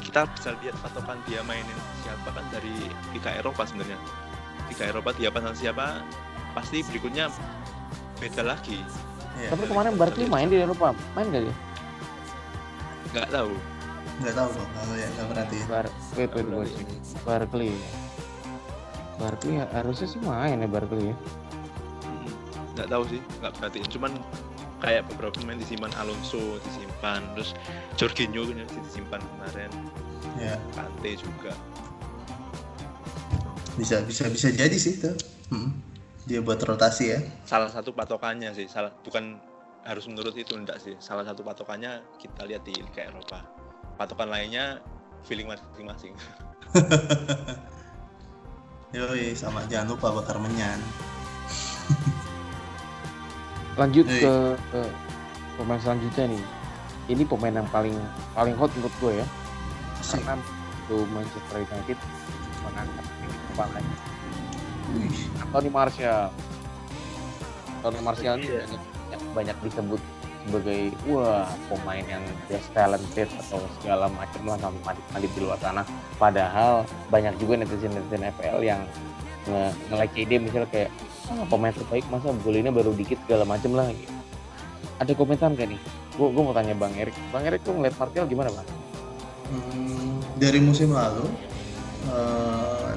kita bisa lihat patokan dia mainin siapa kan dari Liga Eropa sebenarnya. Liga Eropa dia pasang siapa, pasti berikutnya beda lagi. Iya, Tapi kemarin Barkley main di Eropa, main gak dia? Nggak tahu. nggak tahu kok kalau ya nggak perhatiin Bar wait wait wait. Barkley. Barkley harusnya sih main ya Barkley ya. Hmm, Nggak tahu sih, nggak perhatiin. Cuman kayak beberapa pemain disimpan Alonso disimpan, terus Jorginho kan disimpan kemarin, ya Kante juga. Bisa bisa bisa jadi sih itu. Hmm. dia buat rotasi ya. Salah satu patokannya sih salah bukan harus menurut itu enggak sih. Salah satu patokannya kita lihat di Liga Eropa. Patokan lainnya feeling masing-masing. Yoi, sama jangan lupa bakar menyan. Lanjut ke, ke pemain selanjutnya nih. Ini pemain yang paling paling hot menurut gue ya. Asik. Karena itu Manchester United. Mengangkat ini kepalanya. Wih, Tony Martial. Tony Martial ini Iya. banyak, banyak, banyak disebut sebagai wah pemain yang best talented atau segala macam lah sama mandip di luar sana. Padahal banyak juga netizen netizen FPL yang nge nge-like dia misalnya kayak ah, pemain terbaik masa golnya baru dikit segala macam lah. gitu. Ada komentar gak nih? Gue gue mau tanya Bang Erik. Bang Erik tuh ngeliat Martial gimana bang? Hmm, dari musim lalu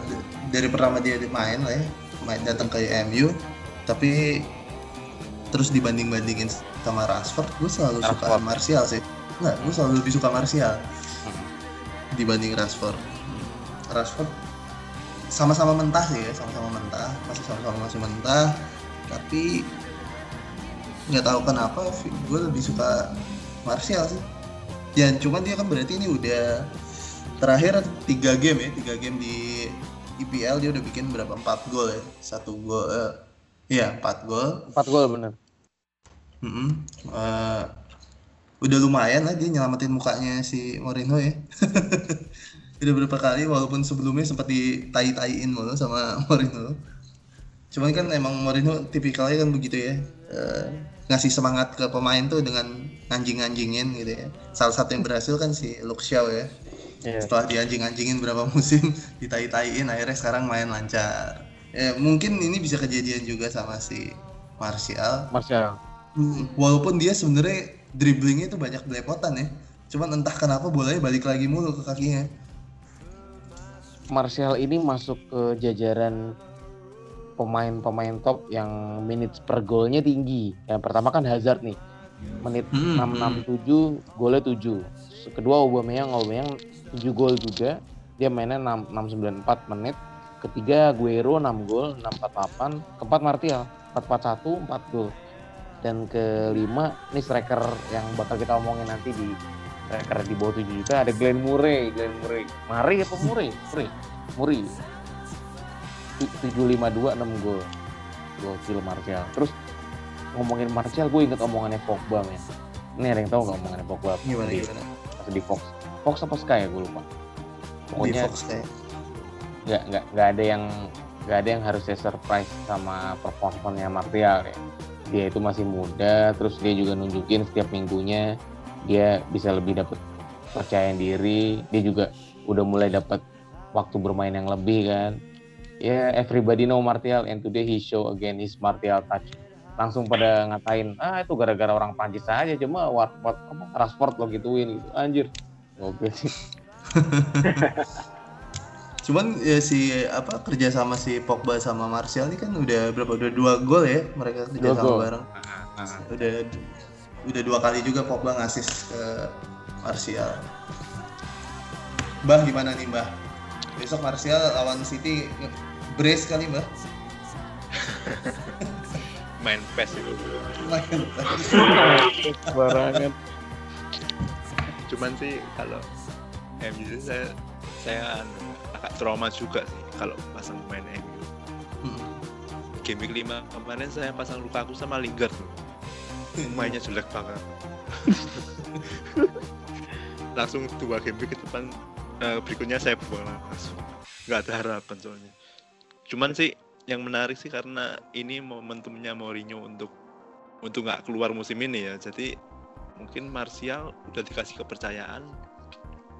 d- dari pertama dia main lah ya. Main datang ke MU tapi terus dibanding bandingin sama Rashford gue selalu suka Rashford. Martial sih. Nggak gue selalu lebih suka Martial dibanding Rashford. Rashford sama-sama mentah sih ya sama-sama mentah masih sama-sama masih mentah tapi nggak tahu kenapa gue lebih suka Martial sih. Ya cuman dia kan berarti ini udah terakhir tiga game ya tiga game di IPL dia udah bikin berapa? Empat gol ya? Satu gol eh, iya empat gol. Empat gol bener. Mm-mm. Eh, udah lumayan lah dia nyelamatin mukanya si Mourinho ya. Udah beberapa kali walaupun sebelumnya sempat ditai-taiin mulu sama Mourinho. Cuman kan emang Mourinho tipikalnya kan begitu ya. Uh, ngasih semangat ke pemain tuh dengan anjing-anjingin gitu ya. Salah satu yang berhasil kan si Luke Shaw ya yeah. setelah dianjing-anjingin berapa musim ditai-taiin akhirnya sekarang main lancar ya mungkin ini bisa kejadian juga sama si Martial Martial hmm, walaupun dia sebenarnya dribblingnya itu banyak belepotan ya cuman entah kenapa bolanya balik lagi mulu ke kakinya Martial ini masuk ke jajaran pemain-pemain top yang minutes per golnya tinggi. Yang pertama kan Hazard nih. Menit hmm, 667 hmm. golnya 7. Kedua Aubameyang, Aubameyang 7 gol juga. Dia mainnya 6, 694 menit. Ketiga Guero 6 gol, 648. Keempat Martial 441 4 gol. Dan kelima ini striker yang bakal kita omongin nanti di karena di bawah 7 juta ada Glenn Murray Glenn Murray Mari apa Murray Murray Murray 752 6 gol gokil Martial terus ngomongin Martial gue inget omongannya Pogba men. Ini ada yang tahu gak omongannya Pogba? Gimana di, gimana? di Fox. Fox apa Sky ya gue lupa. Pokoknya di Fox kayak nggak nggak nggak ada yang nggak ada yang harusnya surprise sama performanya Martial ya. Dia itu masih muda terus dia juga nunjukin setiap minggunya dia bisa lebih dapat percaya diri. Dia juga udah mulai dapat waktu bermain yang lebih kan. Ya yeah, everybody know Martial and today he show again his Martial touch langsung pada ngatain ah itu gara-gara orang Prancis aja cuma what apa Rashford lo gituin gitu anjir oke sih cuman ya si apa kerja sama si Pogba sama Martial ini kan udah berapa udah dua gol ya mereka kerja sama bareng udah udah dua kali juga Pogba ngasih ke Martial. Mbah gimana nih Mbah? Besok Martial lawan City brace kali Mbah? Main PES itu. Main PES. Barangan. Cuman sih kalau MU saya saya agak trauma juga sih kalau pasang main MU. Hmm. Game week 5 kemarin saya pasang Lukaku sama Lingard mainnya jelek banget langsung dua game ke depan uh, berikutnya saya buang langsung nggak ada harapan soalnya cuman sih yang menarik sih karena ini momentumnya Mourinho untuk untuk nggak keluar musim ini ya. Jadi mungkin Martial udah dikasih kepercayaan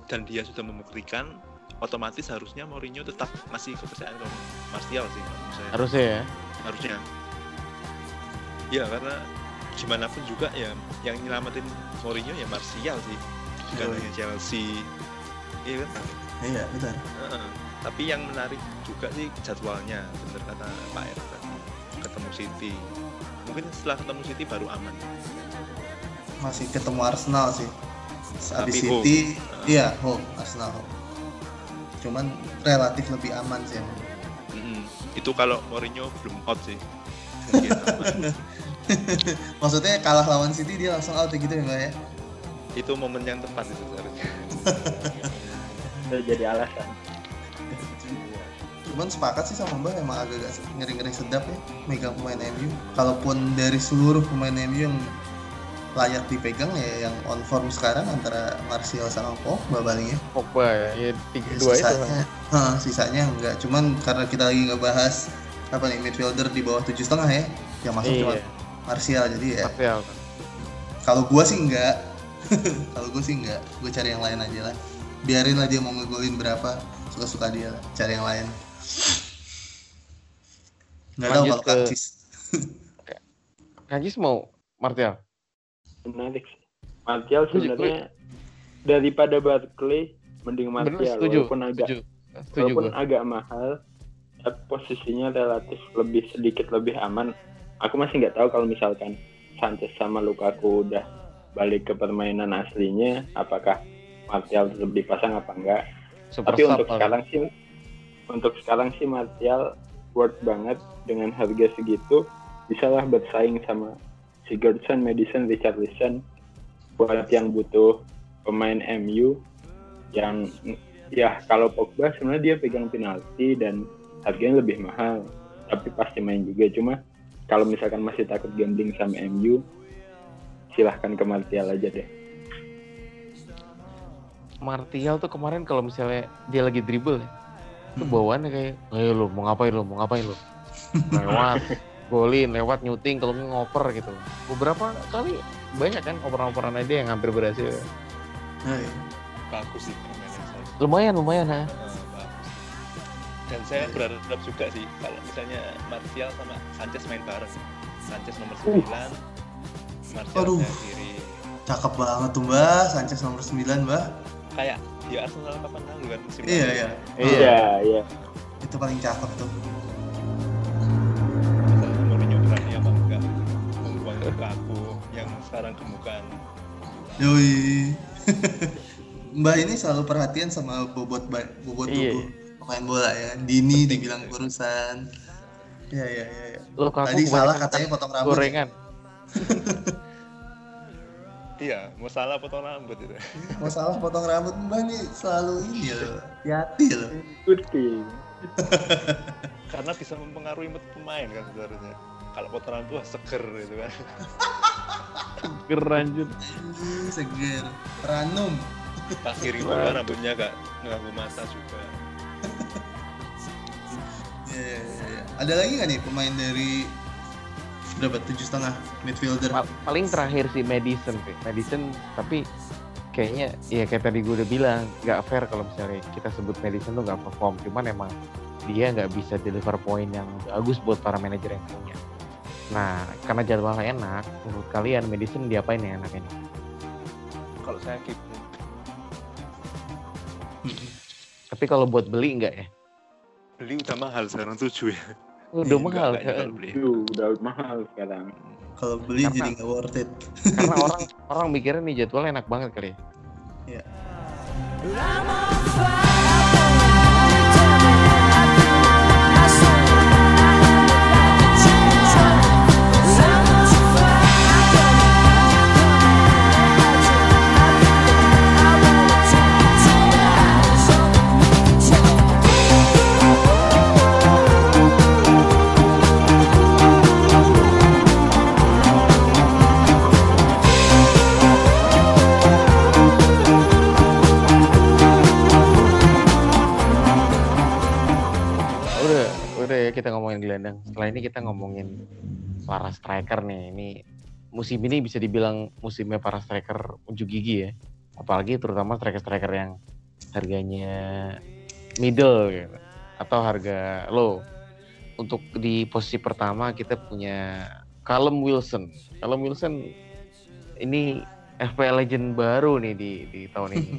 dan dia sudah membuktikan otomatis harusnya Mourinho tetap masih kepercayaan ke Martial sih harusnya ya? Harusnya. Ya karena gimana pun juga ya yang nyelamatin Mourinho ya Martial sih. Bukan oh, hanya Chelsea. Iya kan? Iya betul uh, tapi yang menarik juga sih jadwalnya bener kata Pak R ketemu City mungkin setelah ketemu City baru aman masih ketemu Arsenal sih habis City home. iya home Arsenal home cuman relatif lebih aman sih mm -hmm. itu kalau Mourinho belum out sih Maksudnya kalah lawan City dia langsung out gitu ya Mbak ya? Itu momen yang tepat itu seharusnya. Itu jadi alasan. Cuman sepakat sih sama Mbak emang agak-agak ngeri-ngeri sedap ya megang pemain MU. Kalaupun dari seluruh pemain MU yang layak dipegang ya yang on form sekarang antara Martial sama Pogba palingnya. Pogba ya, ya tiga dua sisanya, itu. Huh, sisanya enggak. Cuman karena kita lagi ngebahas apa nih midfielder di bawah tujuh setengah ya, yang masuk iya. cuma Martial jadi ya Martial kalau gue sih enggak kalau gue sih enggak gue cari yang lain aja lah biarin lah dia mau ngegolin berapa suka-suka dia lah cari yang lain nggak tahu kalau ke... Kancis Kancis mau Martial? Menarik Martial sebenarnya daripada Barkley mending Martial setuju, walaupun agak setuju. Setuju walaupun gue. agak mahal posisinya relatif lebih sedikit lebih aman. Aku masih nggak tahu kalau misalkan Sanchez sama Lukaku udah balik ke permainan aslinya apakah Martial tetap dipasang apa enggak Super tapi untuk sekarang sih untuk sekarang sih Martial worth banget. Dengan harga segitu bisalah bersaing sama Sigurdsson, Madison, Richarlison. Buat yang butuh pemain MU yang ya kalau Pogba sebenarnya dia pegang penalti dan harganya lebih mahal. Tapi pasti main juga. Cuma kalau misalkan masih takut gambling sama MU silahkan ke Martial aja deh. Martial tuh kemarin kalau misalnya dia lagi dribble ya, itu bawaannya kayak, ayo lu mau ngapain lu, mau ngapain lu. Lewat, golin, lewat nyuting, kalau ngoper gitu. Beberapa kali banyak kan operan-operan dia yang hampir berhasil. Nah, iya. bagus sih permainan saya Lumayan, lumayan ha. Eh, dan saya berharap juga sih kalau misalnya Martial sama Sanchez main bareng Sanchez nomor 9 Martial Aduh. kiri Cakep banget tuh mbak, Sanchez nomor 9 mbak. Kayak di Arsenal kapan lalu kan musim Iya, iya. Iya, iya. Itu paling cakep tuh. Masalah Mourinho berani apa enggak membuang Lukaku yang sekarang gemukan Yoi. mbak ini selalu perhatian sama bobot ba- bobot Iya. tubuh pemain bola ya. Dini dibilang kurusan. Iya, iya, iya. iya. Lukaku Tadi salah katanya potong rambut. ya. Gorengan. iya mau salah potong rambut itu Mau salah potong rambut mbak nih selalu ini loh. Hati loh. Ikuti. karena bisa mempengaruhi mood pemain kan sebenarnya kalau potong rambut wah seger gitu kan Keranjut. Anjing, seger. Ranum. pas kiri juga rambutnya gak nganggu mata juga Iya, iya, iya, iya. Ada lagi nggak nih pemain dari berapa tujuh setengah midfielder? Pa- paling terakhir sih Madison sih. Madison tapi kayaknya ya kayak tadi gue udah bilang nggak fair kalau misalnya kita sebut Madison tuh nggak perform. Cuman emang dia nggak bisa deliver poin yang bagus buat para manajer yang punya. Nah karena jadwalnya enak menurut kalian Madison diapain ya enaknya kalau saya keep. Tapi kalau buat beli nggak ya? Beli udah mahal sekarang tujuh ya udah Iya, mahal Nggak- nggak kan? beli. Udah mahal sekarang. Kalau beli Karena- jadi nggak worth it. karena orang orang mikirnya nih jadwalnya enak banget kali ya udah kita ngomongin gelandang setelah ini kita ngomongin para striker nih. Ini musim ini bisa dibilang musimnya para striker unjuk gigi ya. Apalagi terutama striker-striker yang harganya middle gitu atau harga low. Untuk di posisi pertama kita punya Callum Wilson. Callum Wilson ini FPL legend baru nih di di tahun ini.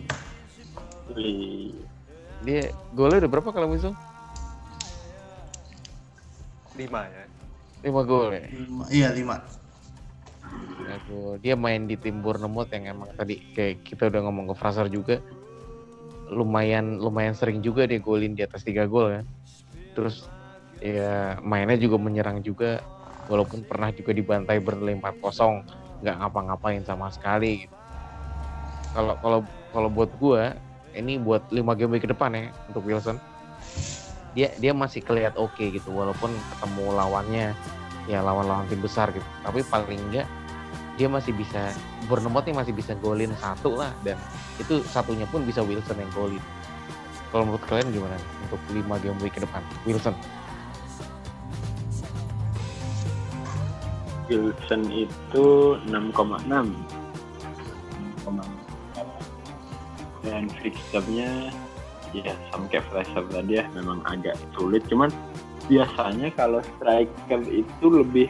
Dia golnya udah berapa Callum Wilson lima ya? 5 gol ya? Lima- Iya lima. Aku, dia main di tim Bournemouth yang emang tadi kayak kita udah ngomong ke Fraser juga. Lumayan lumayan sering juga dia golin di atas tiga gol kan. Terus ya mainnya juga menyerang juga. Walaupun pernah juga dibantai Burnley 4-0 nggak ngapa-ngapain sama sekali. Gitu. kalau kalau kalau buat gua ini buat 5 game ke depan ya untuk Wilson dia dia masih kelihatan oke gitu walaupun ketemu lawannya ya lawan-lawan tim besar gitu. Tapi paling enggak dia masih bisa Bournemouth nih masih bisa golin satu lah dan itu satunya pun bisa Wilson yang golin. Kalau menurut kalian gimana untuk 5 game week ke depan? Wilson. Wilson itu 6,6 6,6 dan fixture-nya ya sama kayak Fraser tadi ya memang agak sulit. Cuman biasanya kalau striker itu lebih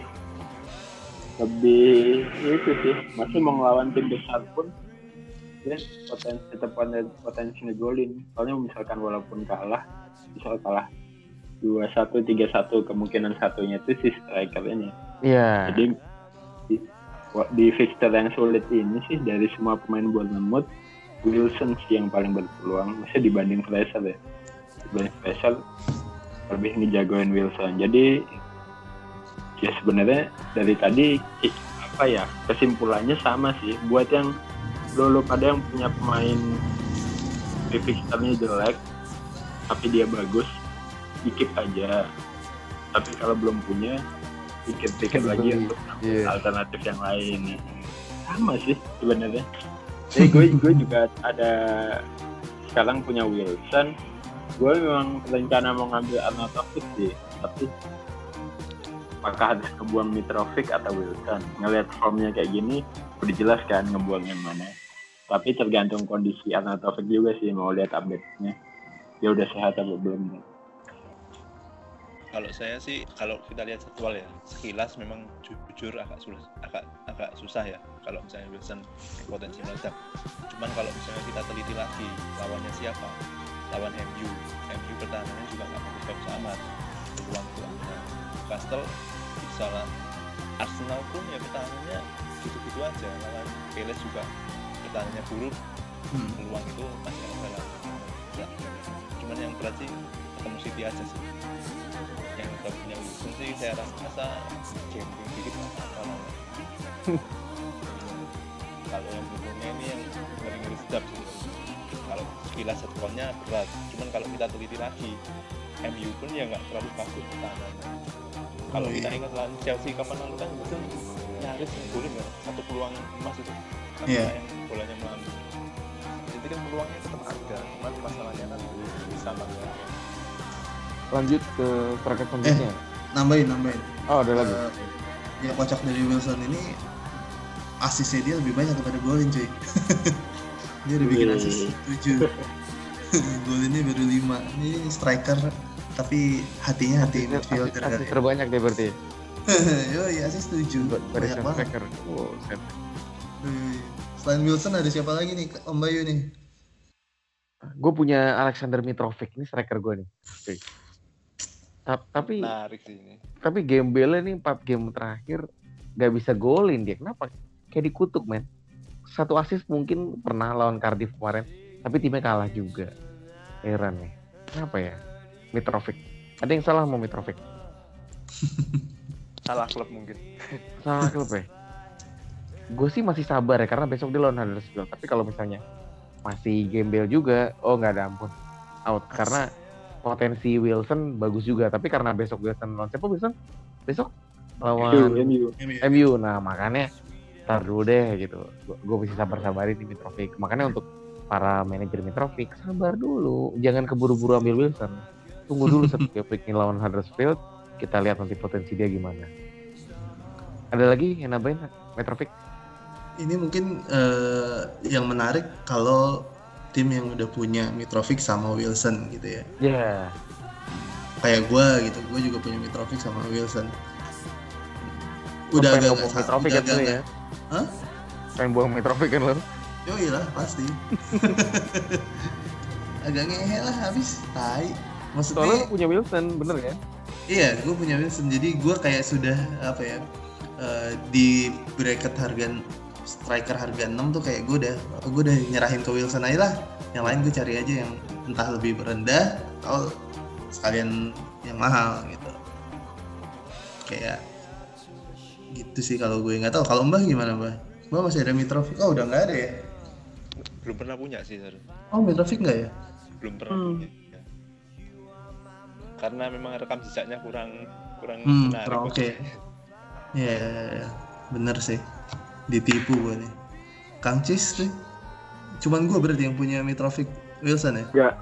lebih itu sih. Masih mau ngelawan tim besar pun dia potensi tetap poten- potensi ngegolin. Soalnya misalkan walaupun kalah misal kalah dua satu tiga satu kemungkinan satunya itu si striker ini. Iya. Jadi di, di fixture yang sulit ini sih dari semua pemain Bournemouth Wilson sih yang paling berpeluang masih dibanding Fraser ya. Dibanding Fraser lebih ngejagoin Wilson. Jadi ya sebenarnya dari tadi apa ya kesimpulannya sama sih. Buat yang lo lo pada yang punya pemain di fixture-nya jelek tapi dia bagus dikit aja. Tapi kalau belum punya dikit-dikit lagi. untuk Iya. alternatif yang lain. Sama sih sebenarnya jadi gue gue juga ada sekarang punya Wilson. Gue memang rencana mau ngambil Arnautovic sih tapi apakah harus kebuang Mitrovic atau Wilson? Ngelihat formnya kayak gini udah jelas kan ngebuang yang mana. Tapi tergantung kondisi Arnautovic juga sih mau lihat update-nya. Dia udah sehat atau belum. Kalau saya sih kalau kita lihat jadwal ya sekilas memang jujur agak sulit agak agak susah ya kalau misalnya Wilson potensi meledak. Cuman kalau misalnya kita teliti lagi lawannya siapa? Lawan MU MU pertahanannya juga nggak bagus amat peluang peluang Castle bisa lah. Arsenal pun ya pertahanannya gitu-gitu aja. Lawan Palace juga pertahanannya buruk. Hmm. peluang itu masih ada lah. Ya. cuman yang berat sih ketemu City aja sih. Yang udah punya Wilson sih saya rasa gambling dikit apa-apa kalau yang berikutnya ini yang ngeri-ngeri sedap sih. Kalau sekilas jadwalnya berat. Cuman kalau kita teliti lagi MU pun ya nggak terlalu bagus pertahanannya. Kalau Oh, kita iya. ingat lawan Chelsea kapan lalu kan itu nyaris ngegolin ya. Satu peluang emas itu. Tanpa Iya. yang bolanya melambi jadi kan peluangnya tetap ada. Cuman masalahnya kan bisa banget Lanjut ke striker selanjutnya. nambahin nambahin. Oh, ada lagi. Eh, ya kocak dari Wilson ini asisnya dia lebih banyak daripada golin cuy dia udah bikin asis 7 golinnya baru 5 ini striker tapi hatinya hati midfielder asis kan terbanyak deh berarti. yo iya asis 7 banyak banget striker. Oh, set. Wih. selain Wilson ada siapa lagi nih Om Bayu nih Gue punya Alexander Mitrovic ini striker gue nih. Oke. Ta- Tapi menarik sih ini tapi Gembele nih 4 game terakhir gak bisa golin dia. Kenapa? Kayak dikutuk men. Satu assist mungkin pernah lawan Cardiff kemarin, tapi timnya kalah juga. Heran nih. Kenapa ya? Mitrovic. Ada yang salah sama Mitrovic? salah klub mungkin Salah klub ya? Gue sih masih sabar ya, karena besok dia lawan Huddersfield. Tapi kalau misalnya masih Gembel juga, oh nggak ada ampun. Out. Karena potensi Wilson bagus juga. Tapi karena besok Wilson lawan siapa Wilson? Besok lawan MU MU. Nah makanya ntar dulu deh gitu. Gue mesti sabar-sabarin di Mitrovic. Makanya untuk para manajer Mitrovic sabar dulu. Jangan keburu-buru ambil Wilson. Tunggu dulu setiap week ini lawan Huddersfield. Kita lihat nanti potensi dia gimana. Ada lagi yang nambahin Mitrovic? ini mungkin eh, yang menarik kalau tim yang udah punya Mitrovic sama Wilson gitu ya Ya. kayak gue gitu gue juga punya Mitrovic sama Wilson udah pengen agak Mitrovic kan dulu ya? Hah? Pengen buang Mitrovic kan lo? yo lah pasti agak ngehe lah habis tai Soalnya maksudnya lo punya Wilson, bener ya? iya gue punya Wilson jadi gue kayak sudah apa ya eh, di bracket harga striker harga 6 tuh kayak gue udah gue udah nyerahin ke Wilson aja lah yang lain gue cari aja yang entah lebih rendah atau sekalian yang mahal gitu kayak gitu sih kalau gue nggak tahu kalau mbah gimana mbah mbah masih ada Mitrovic oh udah nggak ada ya belum pernah punya sih Sar. oh Mitrovic nggak ya belum pernah Hmm. punya karena memang rekam jejaknya kurang kurang Hmm, menarik oke. Iya, iya, iya. bener sih. Ditipu gue nih. Kang Cis tuh. Cuman gue berarti yang punya Mitrovic Wilson ya? Enggak.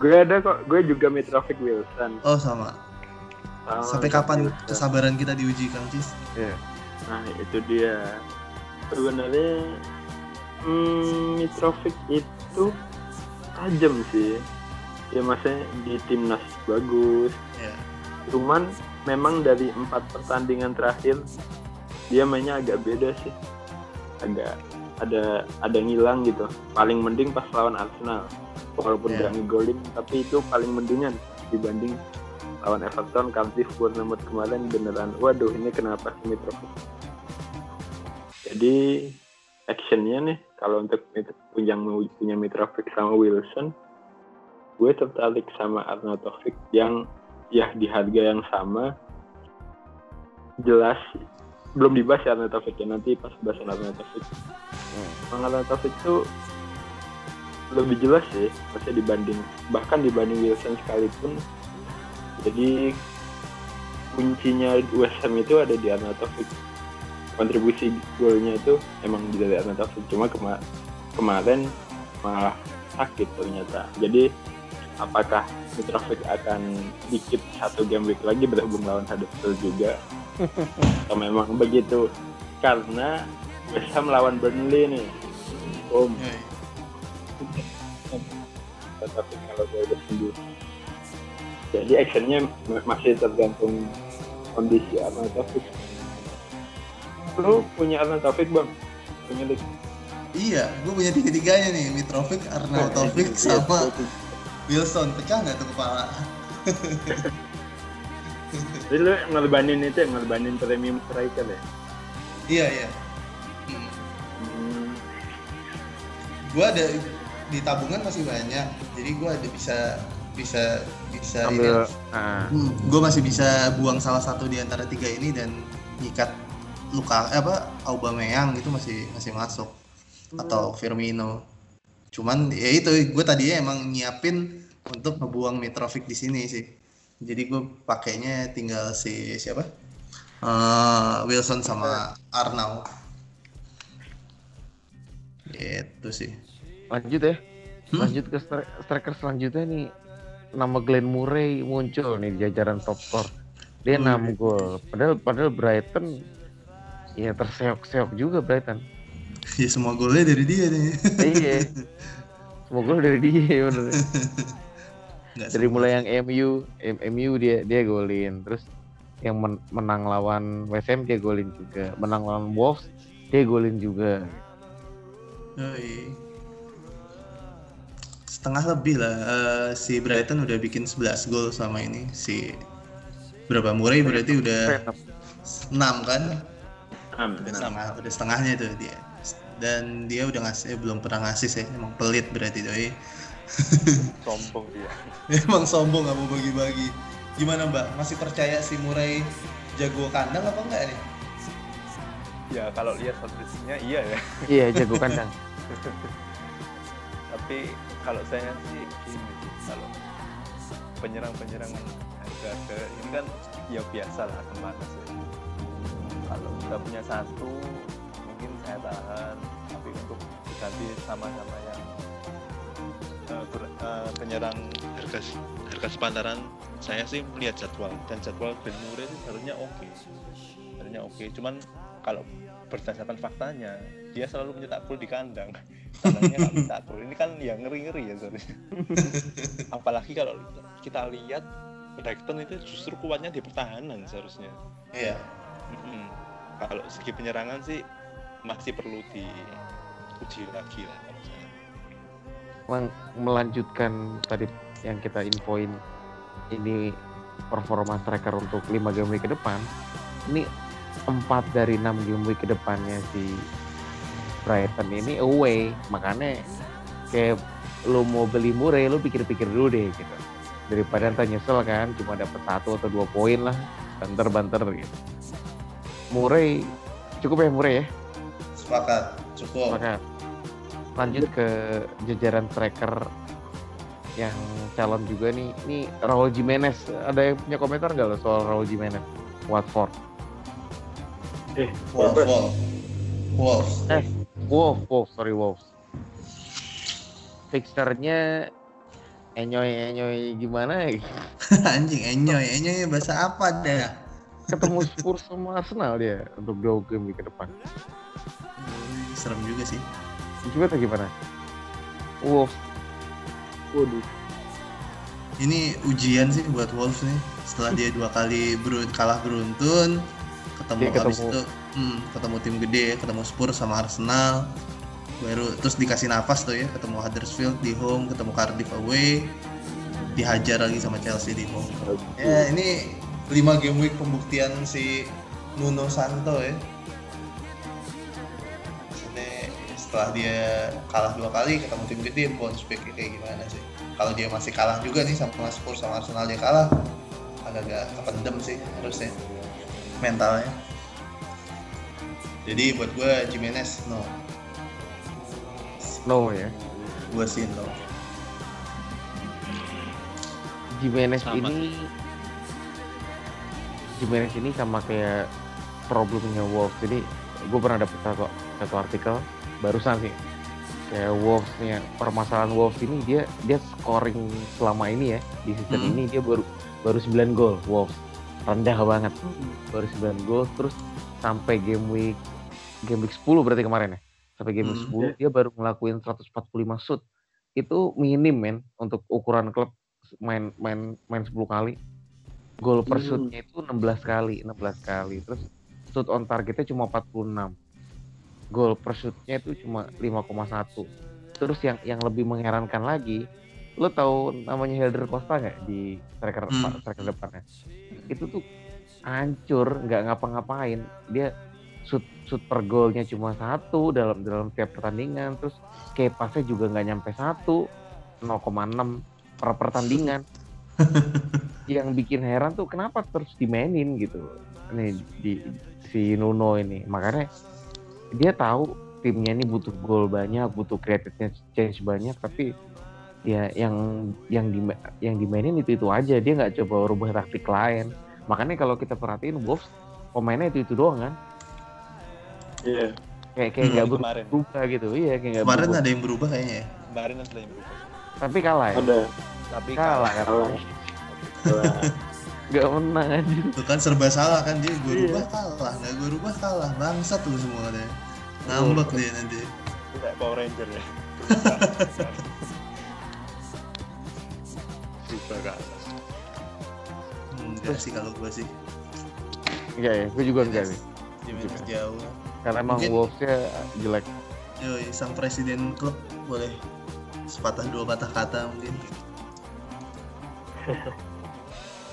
Gue ada kok, gue juga Mitrovic Wilson. Oh sama. Sama Sampai kapan Wilson. kesabaran kita diuji Kang Cis? Iya. Nah itu dia. Sebenarnya hmm, Mitrovic itu tajam sih. Ya maksudnya di timnas bagus. Ya. Cuman memang dari empat pertandingan terakhir dia mainnya agak beda sih. Agak ada ada ngilang gitu. Paling mending pas lawan Arsenal. Walaupun Ya. nggak ngegolin, tapi itu paling mendingan dibanding lawan Everton, Cardiff, Bournemouth kemarin beneran. Waduh, ini kenapa Mitrovic? Jadi actionnya nih kalau untuk punya punya Mitrovic sama Wilson, gue tertarik sama Arnautovic yang ya di harga yang sama jelas belum dibahas ya Arnautovic ya nanti pas bahas Arnautovic. Bang Arnautovic tuh lebih jelas sih maksudnya dibanding bahkan dibanding Wilson sekalipun jadi kuncinya West Ham itu ada di Arnautovic kontribusi golnya itu emang dari Arnautovic cuma kema kemarin malah sakit ternyata. Jadi apakah Mitrovic akan dikit satu game week lagi berhubung lawan Huddersfield juga? Atau memang begitu? Karena West Ham lawan Burnley nih. Om, Yoi. tetapi kalau gue udah sembuh. Jadi actionnya ma- masih tergantung kondisi Arnold Taufik. Lu punya Arnold Taufik bang? Punya Lik? Iya, gue punya tiga-tiganya nih, Mitrovic, Arnaud Taufik, Iya, sama gua- Wilson. Pecah nggak tuh kepala? Jadi lu ngorbanin itu ya, ngorbanin premium striker ya? Iya, iya. Hmm. Hmm, Gue ada di tabungan masih banyak, jadi gue ada bisa bisa bisa Ambil ini. ah, gue masih bisa buang salah satu di antara tiga ini dan nyikat luka eh, apa Aubameyang itu masih masih masuk atau Firmino. Cuman ya itu gue tadinya emang nyiapin untuk ngebuang Mitrovic di sini sih. Jadi gue pakainya tinggal si siapa? Eh, Wilson sama Arnau. Gitu sih. lanjut ya. Hmm? Lanjut ke stri- striker selanjutnya nih. Nama Glenn Murray muncul nih di jajaran top score. Dia Wih. 6 gol. Padahal padahal Brighton ya terseok-seok juga Brighton. Ya semua golnya dari dia nih. iya. Semua gol dari dia bener. Nggak Dari mulai yang MU, M- MU dia dia golin. Terus yang men- menang lawan West Ham dia golin juga. Menang lawan Wolves dia golin juga. Yoi. Setengah lebih lah. Eh, si Brighton udah bikin 11 gol sama ini. Si berapa Murray berarti udah 6 kan? Udah, setengah, udah setengahnya tuh dia. Dan dia udah ngasih eh, belum pernah ngasih sih. Emang pelit berarti doi. sombong dia Emang sombong gak mau bagi-bagi. Gimana Mbak? Masih percaya si Murray jago kandang apa enggak nih? ya kalau lihat statistiknya iya ya Iya jago kandang. tapi kalau saya sih gini sih kalau penyerang-penyerang harga-harga ini kan ya biasa lah ke mana sih? Kalau kita punya satu mungkin saya tahan. Tapi untuk diganti sama-sama yang eh, penyerang harga harga sepantaran saya sih melihat jadwal. Dan jadwal Ben Murray itu seharusnya oke. Seharusnya oke. Cuman kalau berdasarkan faktanya dia selalu mencetak gol di kandang nggak gol ini kan ya ngeri ngeri ya seharusnya apalagi kalau kita lihat Brighton itu justru kuatnya di pertahanan seharusnya. Iya. Mm-mm. kalau segi penyerangan sih masih perlu diuji lagi lah kalau saya. Melanjutkan tadi yang kita infoin ini performa striker untuk 5 game week ke depan. Ini 4 dari 6 game week ke depannya si Brighton ini away makanya kayak lo mau beli Murray lo pikir-pikir dulu deh gitu daripada ntar nyesel kan cuma dapat satu atau dua poin lah banter-banter gitu Murray cukup ya Murray ya Sepakat. Cukup. maka lanjut ke jajaran striker yang calon juga nih. Ini Raul Jimenez. Ada yang punya komentar nggak lo soal Raul Jimenez? Watford. Eh. Wolf. Wolf. Eh, Wolf, Wolf, sorry Wolves. Fixernya enyoy enyoy gimana ya? Anjing, enyoy. Enyoy bahasa apa dah? Ketemu Spurs sama Arsenal dia untuk dua game ke depan. Wih, Serem juga sih. Gimana gimana? Wolves Waduh. Ini ujian sih buat Wolves nih. Setelah dia dua kali kalah beruntun, ketemu Dia habis itu hmm, ketemu tim gede, ketemu Spurs sama Arsenal. Baru terus dikasih nafas tuh ya, ketemu Huddersfield di home, ketemu Cardiff away, dihajar lagi sama Chelsea di home. Ya ini 5 game week pembuktian si Nuno Santo ya. Maksudnya setelah dia kalah dua kali ketemu tim gede bounce back kayak gimana sih? Kalau dia masih kalah juga nih sama Spurs sama Arsenal dia kalah, agak-agak kependem sih harusnya mentalnya. Jadi buat gue Jimenez no, no ya. gue sih no. Jimenez Sama ini Jimenez ini sama kayak problemnya Wolves jadi gue pernah dapet satu, satu artikel barusan sih kayak Wolves nih ya. permasalahan Wolves ini dia dia scoring selama ini ya di season Hmm. ini dia baru baru 9 gol Wolves rendah banget baru 9 gol terus sampai game week game week 10 berarti kemarin ya? Sampai game week Hmm. 10 dia baru ngelakuin 145 shoot. Itu minim men untuk ukuran klub main main main 10 kali. Gol per Hmm. shootnya itu 16 kali 16 kali. Terus shoot on targetnya cuma 46 gol per shootnya itu cuma 5,1 terus yang yang lebih mengherankan lagi lo tahu namanya Helder Costa nggak di striker Hmm. striker depannya? Itu tuh hancur nggak ngapa-ngapain. Dia shoot shoot per golnya cuma satu dalam dalam tiap pertandingan. Terus kepasnya juga nggak nyampe satu 0,6 per pertandingan. Yang bikin heran tuh kenapa terus dimainin gitu? Nih di si Nuno ini. Makanya dia tahu timnya ini butuh gol banyak butuh creative change banyak tapi ya yang yang di yang dimainin itu itu aja. Dia nggak coba rubah taktik lain. Makanya kalau kita perhatiin Wolves pemainnya itu itu doang kan Iya. kayak kayak nggak Hmm, kemarin. berubah gitu iya kayak nggak Kemarin berubah ada yang berubah kayaknya ya. Kemarin ada yang berubah. tapi kalah ya Ada. Tapi kalah kan Kalah. Kalah. nggak menang aja Itu kan serba salah kan dia gue Iya. rubah kalah, nggak gue rubah kalah. Bangsat tuh semua deh. Ngambek dia nanti. kayak Power Ranger ya. Atas. Enggak sih kalau gue sih. enggak ya gue juga enggak nih jauh. Karena emang Mungkin- Wolves-nya jelek Yoi, sang presiden klub boleh sepatah dua patah kata mungkin.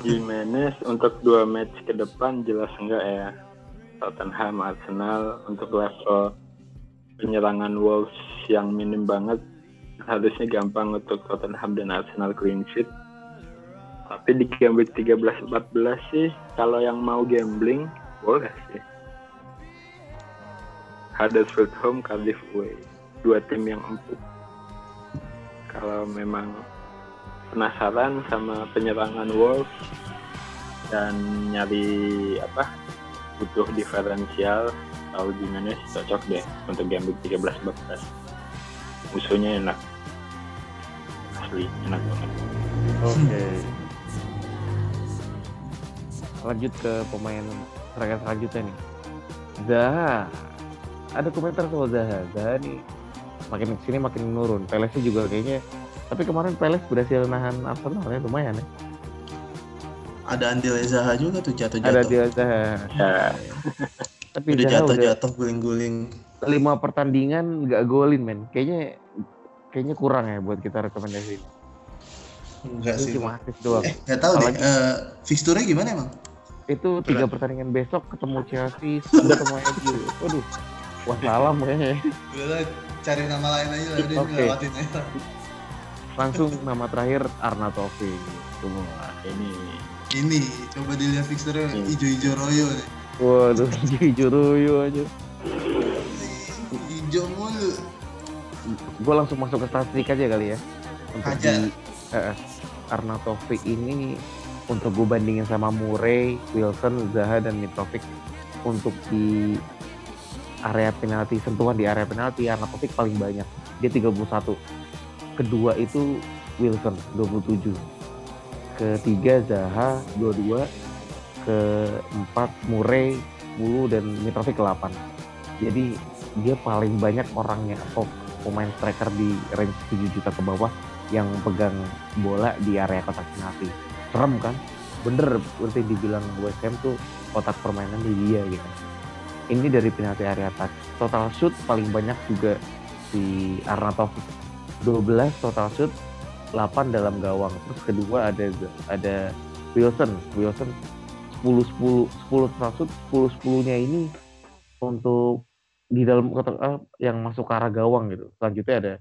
Jimenez untuk dua match ke depan jelas enggak ya. Tottenham, Arsenal untuk level penyerangan Wolves yang minim banget harusnya gampang untuk Tottenham dan Arsenal clean sheet. Tapi di game week 13-14 sih kalau yang mau gambling boleh sih. Huddersfield home, Cardiff away. Dua tim yang empuk. Kalau memang penasaran sama penyerangan Wolves dan nyari apa butuh diferensial tahu Jimenez cocok deh untuk game week 13 14 musuhnya enak asli enak banget Oke. Lanjut ke pemain striker selanjutnya nih. Zaha. Ada komentar soal Zaha. Zaha nih makin ke sini makin menurun. Pelesnya juga kayaknya. Tapi kemarin Peles berhasil nahan Arsenal ya lumayan ya. Ada andil Zaha juga tuh Ada jatuh-jatuh. dia Zaha. ya Tapi Udah jatuh-jatuh guling-guling. lima pertandingan nggak golin men. Kayaknya kayaknya kurang ya buat kita rekomendasi. Enggak sih. cuma aktif doang. Eh, nggak tahu deh. Eh, fixture-nya gimana emang? itu tiga pertandingan besok ketemu Chelsea ketemu MU waduh wassalam kayaknya ya. Udah cari nama lain aja lah, udah Oke. lewatin aja. langsung nama terakhir Arnautovic semua ini Ini, coba dilihat fixture-nya Hmm. hijau-hijau royo nih. waduh hijau ruyo aja Hijau mulu. gue langsung masuk ke statistik aja kali ya untuk Aja. di eh, eh, Arnautovic ini untuk gue bandingin sama Murray, Wilson, Zaha dan Mitrovic untuk di area penalti sentuhan di area penalti Arnautovic paling banyak. Dia 31 kedua itu Wilson 27 ketiga Zaha 22 keempat Murray 10 dan Mitrovic 8 jadi dia paling banyak orangnya atau pemain striker di range 7 juta ke bawah yang pegang bola di area kotak penalti. Serem kan? Bener berarti dibilang West Ham tuh kotak permainan di dia gitu ini dari penalti area touch total shoot paling banyak juga si Arnautovic 12 total shoot 8 dalam gawang. Terus kedua ada ada Wilson. Wilson 10 10 10 total shoot 10 10 nya ini untuk di dalam kotak eh, yang masuk ke arah gawang gitu. Selanjutnya ada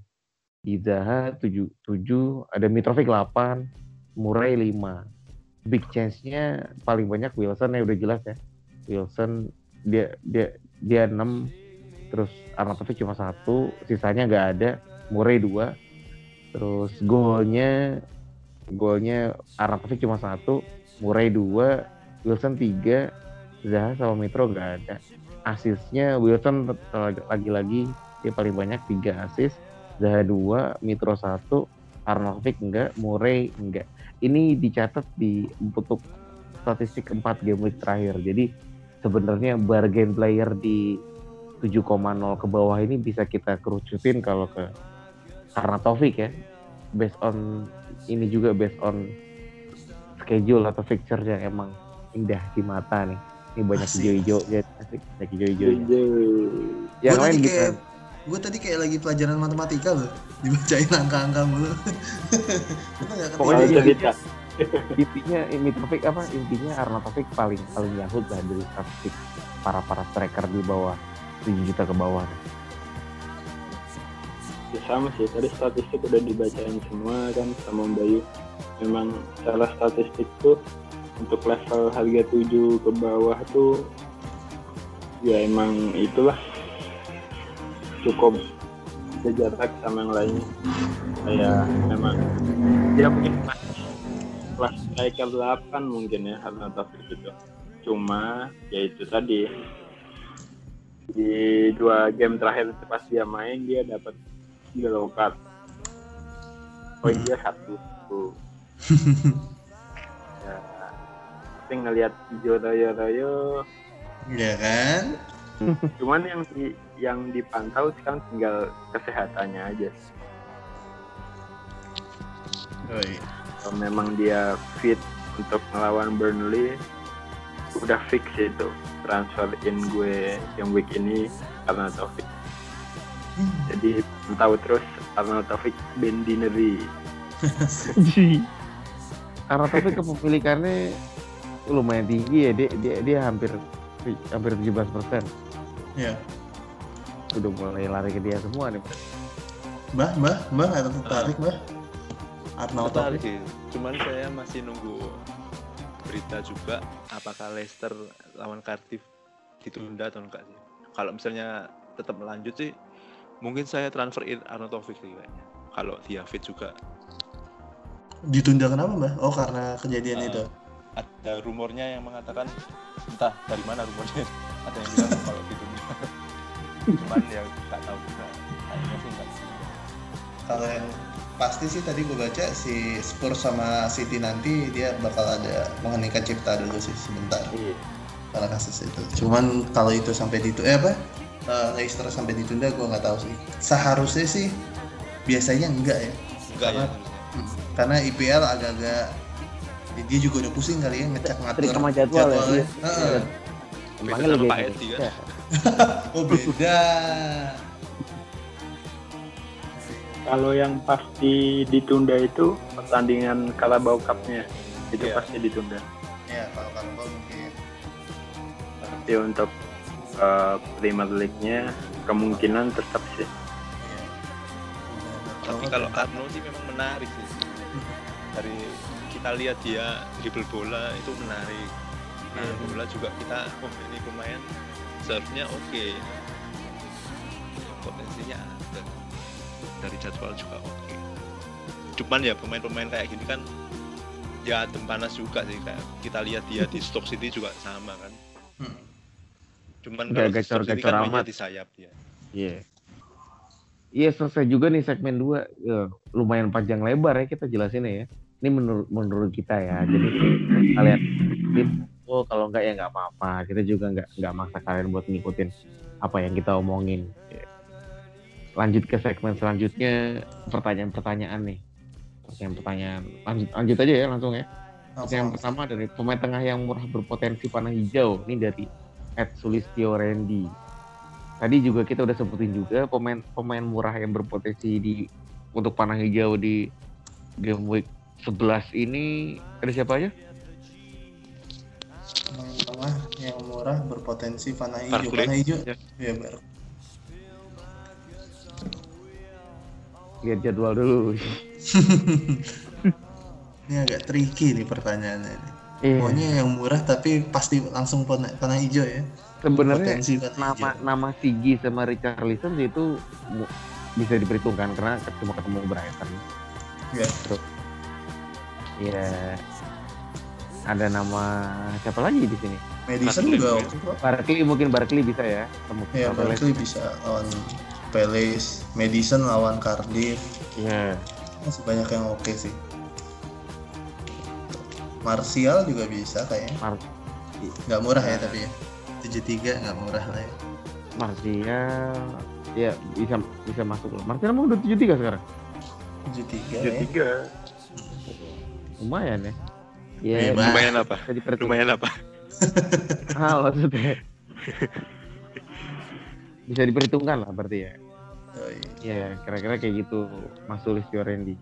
Izaha 7 7 ada Mitrovic 8 Murray 5 big chance-nya paling banyak Wilson ya udah jelas ya. Wilson dia dia dia 6 terus Arnautovic cuma satu sisanya nggak ada Murray 2 terus golnya golnya Arnautovic cuma satu Murray 2 Wilson 3 Zaha sama Mitro nggak ada asisnya Wilson lagi-lagi dia paling banyak 3 asis Zaha 2, Mitro 1, Arnautovic enggak, Murray enggak. Ini dicatat di untuk statistik 4 game week terakhir. Jadi sebenarnya bargain player di 7,0 ke bawah ini bisa kita kerucutin kalau ke Arnautovic ya. Based on ini juga based on schedule atau fixture yang emang indah di mata nih. Ini banyak hijau-hijau ya, asik, banyak hijau-hijau. Yang lain tadi gitu. kayak gue tadi kayak lagi pelajaran matematika loh dibacain angka-angka mulu Pokoknya. Intinya ini topik apa? Intinya Arnautovic paling paling yahut lah dari statistik para para striker di bawah 7 juta ke bawah. Ya, sama sih. Tadi statistik udah dibacain semua kan sama Mbak Yu. Memang secara statistik tuh untuk level harga 7 ke bawah tuh ya emang itulah. Cukup sejarak sama yang lainnya. Kayak memang dia mungkin striker 8 mungkin ya karena Taufik itu cuma ya itu tadi. Di dua game terakhir pas dia main dia dapat yellow card. Poin dia satu. Tuh ya. Tapi ngelihat hijau royo royo Iya kan? Cuman yang di yang dipantau sekarang tinggal kesehatannya aja. Oh, iya. Kalau memang dia fit untuk melawan Burnley. Udah fix itu transfer in gue yang week ini karena Taufik. Jadi tahu terus karena Taufik Bendineri Arnautovic kepemilikannya lumayan tinggi ya dia dia, dia hampir hampir 17 persen. Iya. udah mulai lari ke dia semua nih Mbah, mbah, mbah ada tertarik mbah Arnautovic Tertarik. Cuman saya masih nunggu berita juga apakah Leicester lawan Cardiff ditunda atau enggak sih. Kalau misalnya tetap melanjut sih, mungkin saya transfer in Arnautovic sih kayaknya. Kalau dia fit juga. ditunda kenapa mbah? Oh karena kejadian Ah. itu Ada rumornya yang mengatakan entah dari mana rumornya. Ada yang bilang kalau ditunda. Cuman ya nggak tahu juga. Kayaknya sih enggak. Kalau yang pasti sih tadi gue baca si Spurs sama City nanti dia bakal ada mengheningkan cipta dulu sih sebentar Iya. karena kasus itu. Cuman kalau itu sampai ditunda, eh apa? Eh, Leicester sampai ditunda gue nggak tahu sih. Seharusnya sih biasanya enggak ya, Enggak ya. Karena- karena IPL agak-agak ya dia juga udah pusing kali ya ngecek ngatur Trik sama jadwal ya, jadwalnya. iya. Heeh. Beda Emangnya sama Liga Pak Edi kan? Indonesia. Oh beda. Kalau yang pasti ditunda itu pertandingan Carabao Cup-nya itu Iya. pasti ditunda. Ya kalau kalau mungkin. Tapi untuk eh, Premier League-nya kemungkinan tetap sih. Iya. Tapi kalau Arno sih memang menarik sih. Dari kita lihat dia dribble bola itu menarik. Nah, Iya. bola juga kita oh ini pemain serve-nya oke. Potensinya ada. Dari jadwal juga oke. Cuman ya pemain-pemain kayak gini kan ya adem panas juga sih kayak kita lihat dia di Stoke City juga sama kan. Hmm. Cuman kalau di Stoke City gacor-gacor kan amat. di sayap dia. Iya. Iya selesai juga nih segmen 2 lumayan panjang lebar ya kita jelasin ya. Ini menurut menurut kita ya. Jadi kalian oh kalau enggak ya nggak apa-apa. Kita juga nggak nggak maksa kalian buat ngikutin apa yang kita omongin. Lanjut ke segmen selanjutnya pertanyaan-pertanyaan nih. Pertanyaan-pertanyaan lanjut lanjut aja ya langsung ya. Yang pertama dari pemain tengah yang murah berpotensi panah hijau. Ini dari Ed Sulistyo Randy. Tadi juga kita udah sebutin juga pemain pemain murah yang berpotensi di untuk panah hijau di game week 11 ini ada siapa aja? Pemain tengah yang murah berpotensi panah hijau. Barkley. Panah hijau. Ya. Bar. Lihat jadwal dulu. Ini agak tricky nih pertanyaannya. Iya. Pokoknya yang murah tapi pasti langsung panah hijau ya. Sebenarnya nama hijau. nama Sigi sama Richarlison itu mu- bisa diperhitungkan karena cuma ketemu Brighton. Iya. Terus, ya ada nama siapa lagi di sini? Madison juga. Barkley mungkin Barkley bisa ya. Ya sama Barkley bisa lawan Palace, Madison lawan Cardiff. Iya. Masih banyak yang oke sih. Martial juga bisa kayaknya. Mar- Nggak murah ya tapi ya. 73 nggak murah lah ya. Martial ya bisa bisa masuk loh. Martial emang udah 73 sekarang. 73 ya. tiga Lumayan ya. Ya, Bebas. lumayan apa diperhitungkan. lumayan apa Ah, maksudnya. bisa diperhitungkan lah berarti ya. Oh, iya. Ya, kira-kira kayak gitu Mas Sulistyo Randy.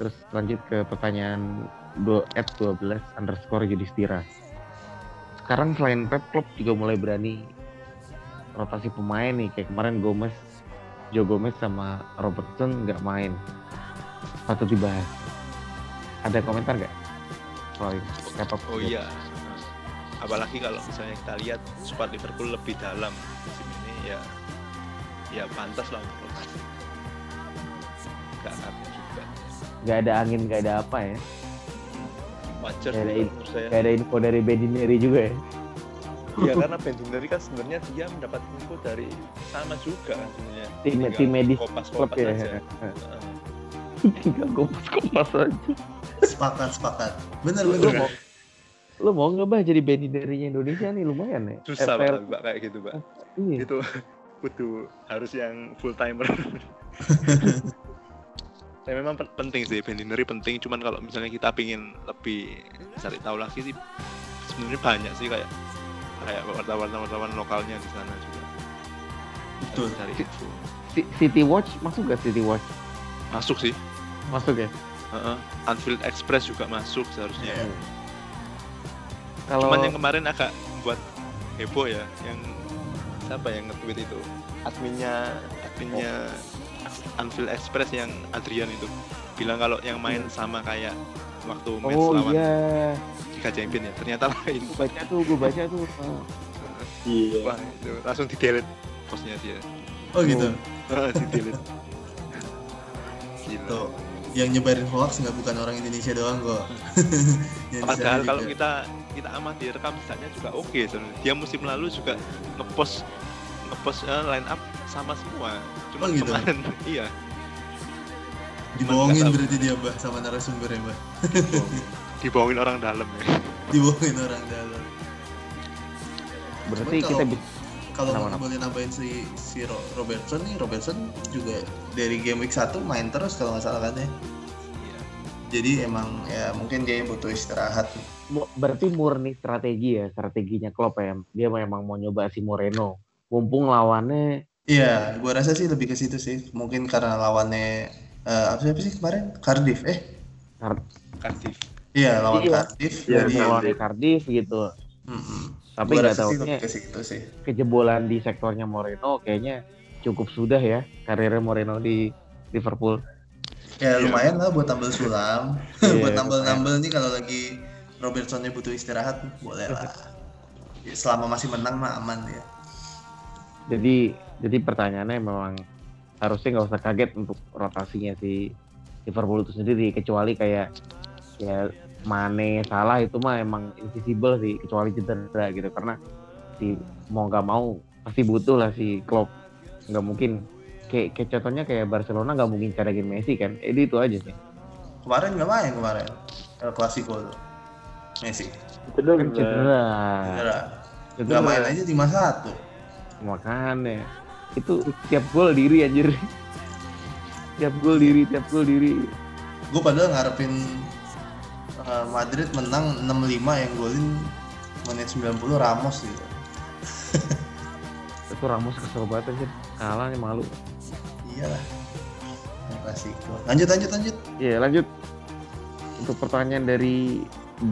Terus lanjut ke pertanyaan do at 12 underscore Yudhistira. Sekarang selain Pep Klopp juga mulai berani rotasi pemain nih kayak kemarin Gomez, Joe Gomez sama Robertson nggak main. Patut dibahas. Ada komentar nggak soal? Pep oh iya apalagi kalau misalnya kita lihat squad Liverpool lebih dalam musim ini ya ya pantas lah untuk nggak aneh juga Nggak ada angin, nggak ada apa ya? wajar Nggak ada in- saya Nggak ada info dari Bedineri juga ya? Iya karena Bendineri kan sebenarnya dia mendapat info dari sama juga kan sebenarnya. Tim tim medis kopas kopas ya. aja. Tinggal kopas-kopas aja. Sepakat, sepakat. Bener, Lu bener. mau lu mau nggak bah jadi Bedinerinya Indonesia nih lumayan ya? Susah banget mbak kayak gitu mbak. Iya. Itu butuh harus yang full timer. Saya memang pen- penting sih Bendineri penting. Cuman kalau misalnya kita pingin lebih cari tahu lagi sih sebenarnya banyak sih kayak kayak wartawan-wartawan lokalnya di sana juga. Betul. Cari info. City Watch masuk gak City Watch? Masuk sih. Masuk ya. Heeh. Anfield Express juga masuk seharusnya. Iya. Kalau Cuman yang kemarin agak buat heboh ya, yang siapa yang nge-tweet itu? Adminnya, adminnya Anfield Express yang Adrian itu bilang kalau yang main sama kayak waktu match oh lawan iya, Liga Champion ya, ternyata lain. gue baca tuh, gue baca tuh. Ah. Iya. Wah, itu langsung di delete postnya dia. Oh gitu. di delete. Gila. Tuh. Yang nyebarin hoax nggak bukan orang Indonesia doang kok. Padahal kalau kita kita amati rekam jejaknya juga oke sebenarnya. Dia musim lalu juga ngepost ngepost eh, line up sama semua. Cuma Oh, gitu? kemarin iya dibohongin berarti dia mbah sama narasumber ya mbah. dibohongin orang dalam ya. Dibohongin orang dalam. Berarti Cuman kita kalau- bisa Kalau Kenapa, boleh nambahin si si Ro- Robertson nih, Robertson juga dari game week 1 main terus kalau nggak salah kan ya. Iya. Jadi emang ya mungkin dia butuh istirahat. Berarti murni strategi ya, strateginya Klopp ya. Dia memang mau nyoba si Moreno. Mumpung lawannya Iya, gua rasa sih lebih ke situ sih. Mungkin karena lawannya eh, apa sih, apa sih kemarin? Cardiff. Eh, Cardiff. iya lawan Iya. Cardiff. Iya, jadi lawan Cardiff. Cardiff gitu. Mm-mm. Tapi Gua nggak tahu sih lebih nya ke situ sih. kejebolan di sektornya Moreno kayaknya cukup sudah ya karirnya Moreno di Liverpool. Ya lumayan lah buat tambal sulam. Iya, buat nambel-nambel nih kalau lagi Robertsonnya butuh istirahat, boleh lah. Ya, Selama masih menang mah aman ya. Jadi jadi pertanyaannya memang harusnya nggak usah kaget untuk rotasinya si Liverpool itu sendiri kecuali kayak ya Mane salah itu mah emang invisible sih kecuali cedera gitu karena si mau nggak mau pasti butuh lah si Klopp nggak mungkin kayak, kayak contohnya kayak Barcelona nggak mungkin cariin Messi kan jadi itu aja sih Kemarin nggak main kemarin. El Clasico tuh. Messi. Itu dong. kan cedera Cedera. cedera Nggak main aja 5-1. makanya itu tiap gol diri anjir tiap gol diri tiap gol diri Gue padahal ngarepin uh, Madrid menang 6-5 yang golin menit 90 Ramos gitu. itu Ramos kesel banget anjir kalah nih malu Iyalah. El Clasico. Lanjut lanjut lanjut. Iya lanjut untuk pertanyaan dari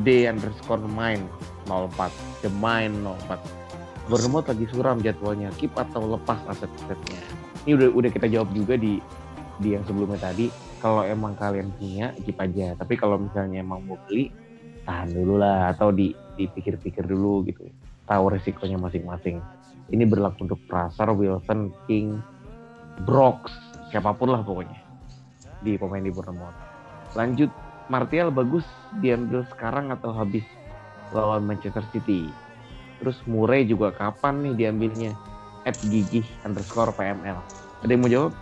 D underscore main 04 The Main 04 Bournemouth lagi suram jadwalnya. Keep atau lepas aset-asetnya ini udah udah kita jawab juga di di yang sebelumnya tadi. Kalau emang kalian punya keep aja. Tapi kalau misalnya emang mau beli tahan dulu lah. Atau di dipikir-pikir dulu gitu. Tahu resikonya masing-masing. Ini berlaku untuk Prasar, Wilson, King, Brooks siapa pun lah pokoknya. Di pemain di Bournemouth. Lanjut, Martial bagus diambil sekarang atau habis lawan Manchester City. Terus Murray juga kapan nih diambilnya? At gigih underscore PML. Ada yang mau jawab?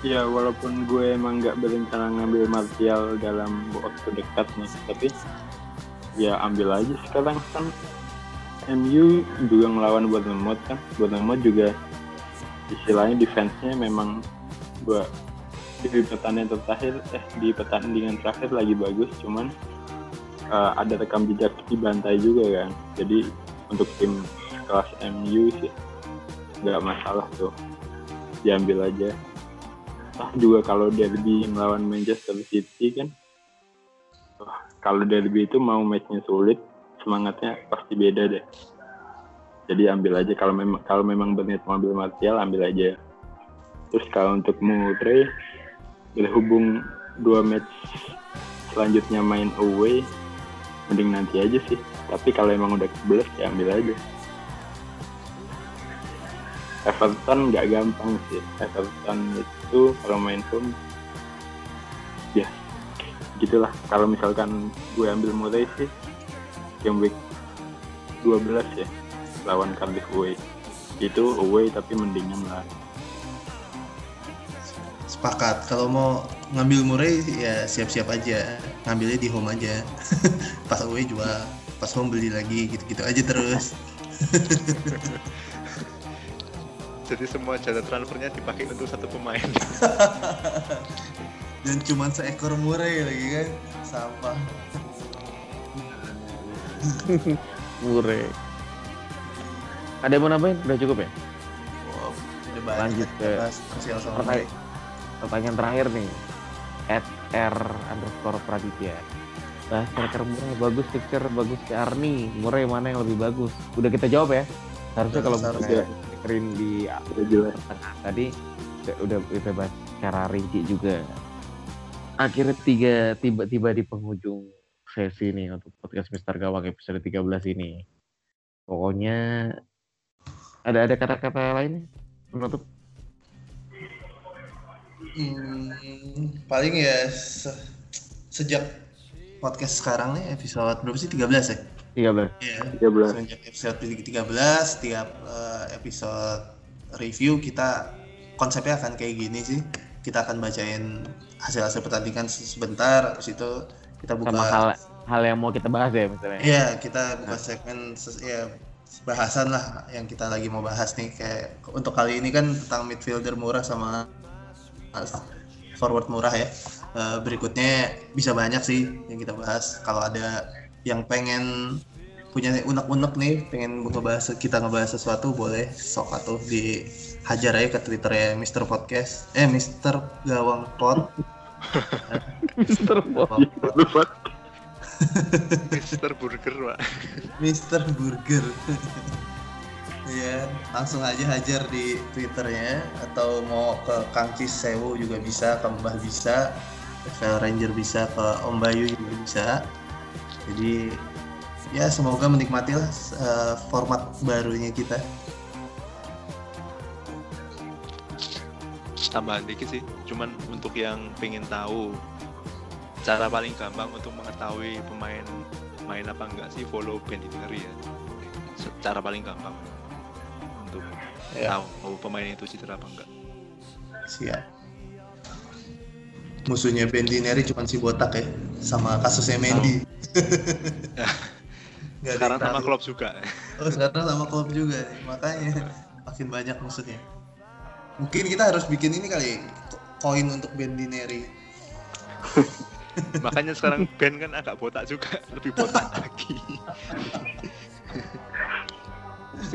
Ya walaupun gue emang nggak berencana ngambil Martial dalam waktu dekat nih, tapi ya ambil aja sekarang kan MU juga ngelawan Bournemouth kan, Bournemouth juga istilahnya defense-nya memang gua di pertandingan terakhir eh di pertandingan terakhir lagi bagus, cuman uh, ada rekam jejak dibantai juga kan, jadi untuk tim kelas MU sih nggak masalah tuh. Diambil aja. Toh juga kalau derby melawan Manchester City kan wah, kalau derby itu mau matchnya sulit semangatnya pasti beda deh. Jadi ambil aja kalau memang kalau memang berniat mau ambil Martial ambil aja. Terus kalau untuk Murray berhubung dua match selanjutnya main away mending nanti aja sih. Tapi kalau emang udah kebelas ya ambil aja. Everton nggak gampang sih. Everton itu kalau main home ya gitulah. Kalau misalkan gue ambil mulai sih game week 12 ya lawan Cardiff away. Itu away tapi mendingan lah sepakat kalau mau ngambil Murray ya siap-siap aja ngambilnya di home aja pas away juga pas home beli lagi gitu-gitu aja terus Jadi semua jasa transfernya dipakai untuk satu pemain. dan cuma seekor Murray lagi kan sampah Mure. Ada yang mau nambahin? Udah cukup ya? wow, udah banyak Lanjut ke Pertanyaan, pertanyaan terakhir nih. At R underscore Praditya. Bahas striker Murray bagus, picture bagus ke Arni. Murray mana yang lebih bagus? Udah kita jawab ya. Harusnya kalau Seharusnya. Murray screen di tengah tadi udah- udah kita bahas secara rinci juga. Akhirnya tiga tiba-tiba di penghujung sesi nih untuk podcast Mister Gawang episode 13 ini. Pokoknya ada ada kata-kata lain penutup Hmm, paling ya se- sejak podcast sekarang nih episode berapa sih 13 ya 13 Iya. 13 Sejak episode 13, tiap eh, episode review kita konsepnya akan kayak gini sih. Kita akan bacain hasil-hasil pertandingan se- sebentar, habis itu kita buka sama hal hal yang mau kita bahas ya misalnya. Iya, kita buka segmen ses- ya bahasan lah yang kita lagi mau bahas nih kayak untuk kali ini kan tentang midfielder murah sama uh, forward murah ya. Eh, berikutnya bisa banyak sih yang kita bahas. Kalau ada yang pengen punya unek-unek nih, pengen ngebahas kita ngebahas sesuatu boleh sok atuh di hajar aja ke Twitter ya Mr. Podcast. Eh Mr. Gawang Pod. Mister Pod. Mister Burger, Pak. Mister Burger. Iya, langsung aja hajar di Twitternya atau mau ke Kang Cis Sewu juga bisa, ke Mbah bisa, FL Ranger bisa, ke Om Bayu juga bisa. Jadi ya semoga menikmati lah eh, format barunya kita. Tambahan dikit sih, cuman untuk yang pengen tahu cara paling gampang untuk mengetahui pemain main apa enggak sih follow band Dineri ya. Cara paling gampang Ya. tahu pemain itu citra apa enggak. Siap. Musuhnya Bendineri cuma si botak ya, sama kasusnya Mendy. Ada Sekarang sama klub juga. Oh sekarang sama klub juga nih, makanya makin banyak musuhnya. Mungkin kita harus bikin ini kali, ko- koin untuk Bendineri. Makanya sekarang band kan agak botak juga, lebih botak lagi.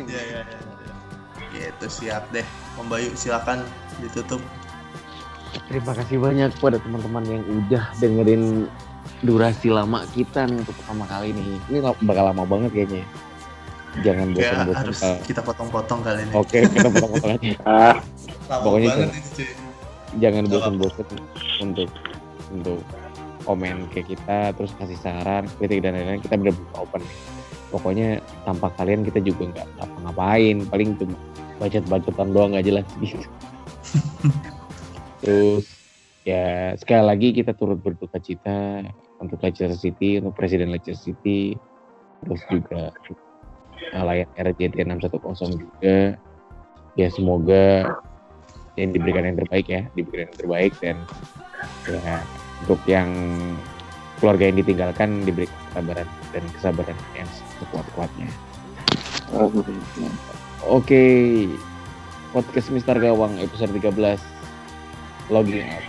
Ya, ya, ya. Gitu siap deh. Om Bayu silakan ditutup. Terima kasih banyak kepada teman-teman yang udah dengerin durasi lama kita nih untuk pertama kali nih. Ini la- bakal lama banget kayaknya. Jangan Ya bosan-bosan. harus kalau- kita potong-potong kali ini. Oke, kita potong-potong aja. ah Lama pokoknya banget ini cuy. Jangan bosan-bosan untuk untuk komen ke kita, terus kasih saran, kritik dan lain-lain. Kita bener buka open. Pokoknya tanpa kalian kita juga nggak ngapa-ngapain. Paling cuma bacot-bacotan doang nggak jelas gitu. Terus ya sekali lagi kita turut berduka cita untuk Leicester City, untuk Presiden Leicester City, terus juga layan RJT 610 juga ya semoga yang diberikan yang terbaik ya diberikan yang terbaik dan ya untuk yang keluarga yang ditinggalkan diberi kesabaran dan kesabaran yang sekuat-kuatnya. Oke, podcast Mister Gawang episode 13 logging out.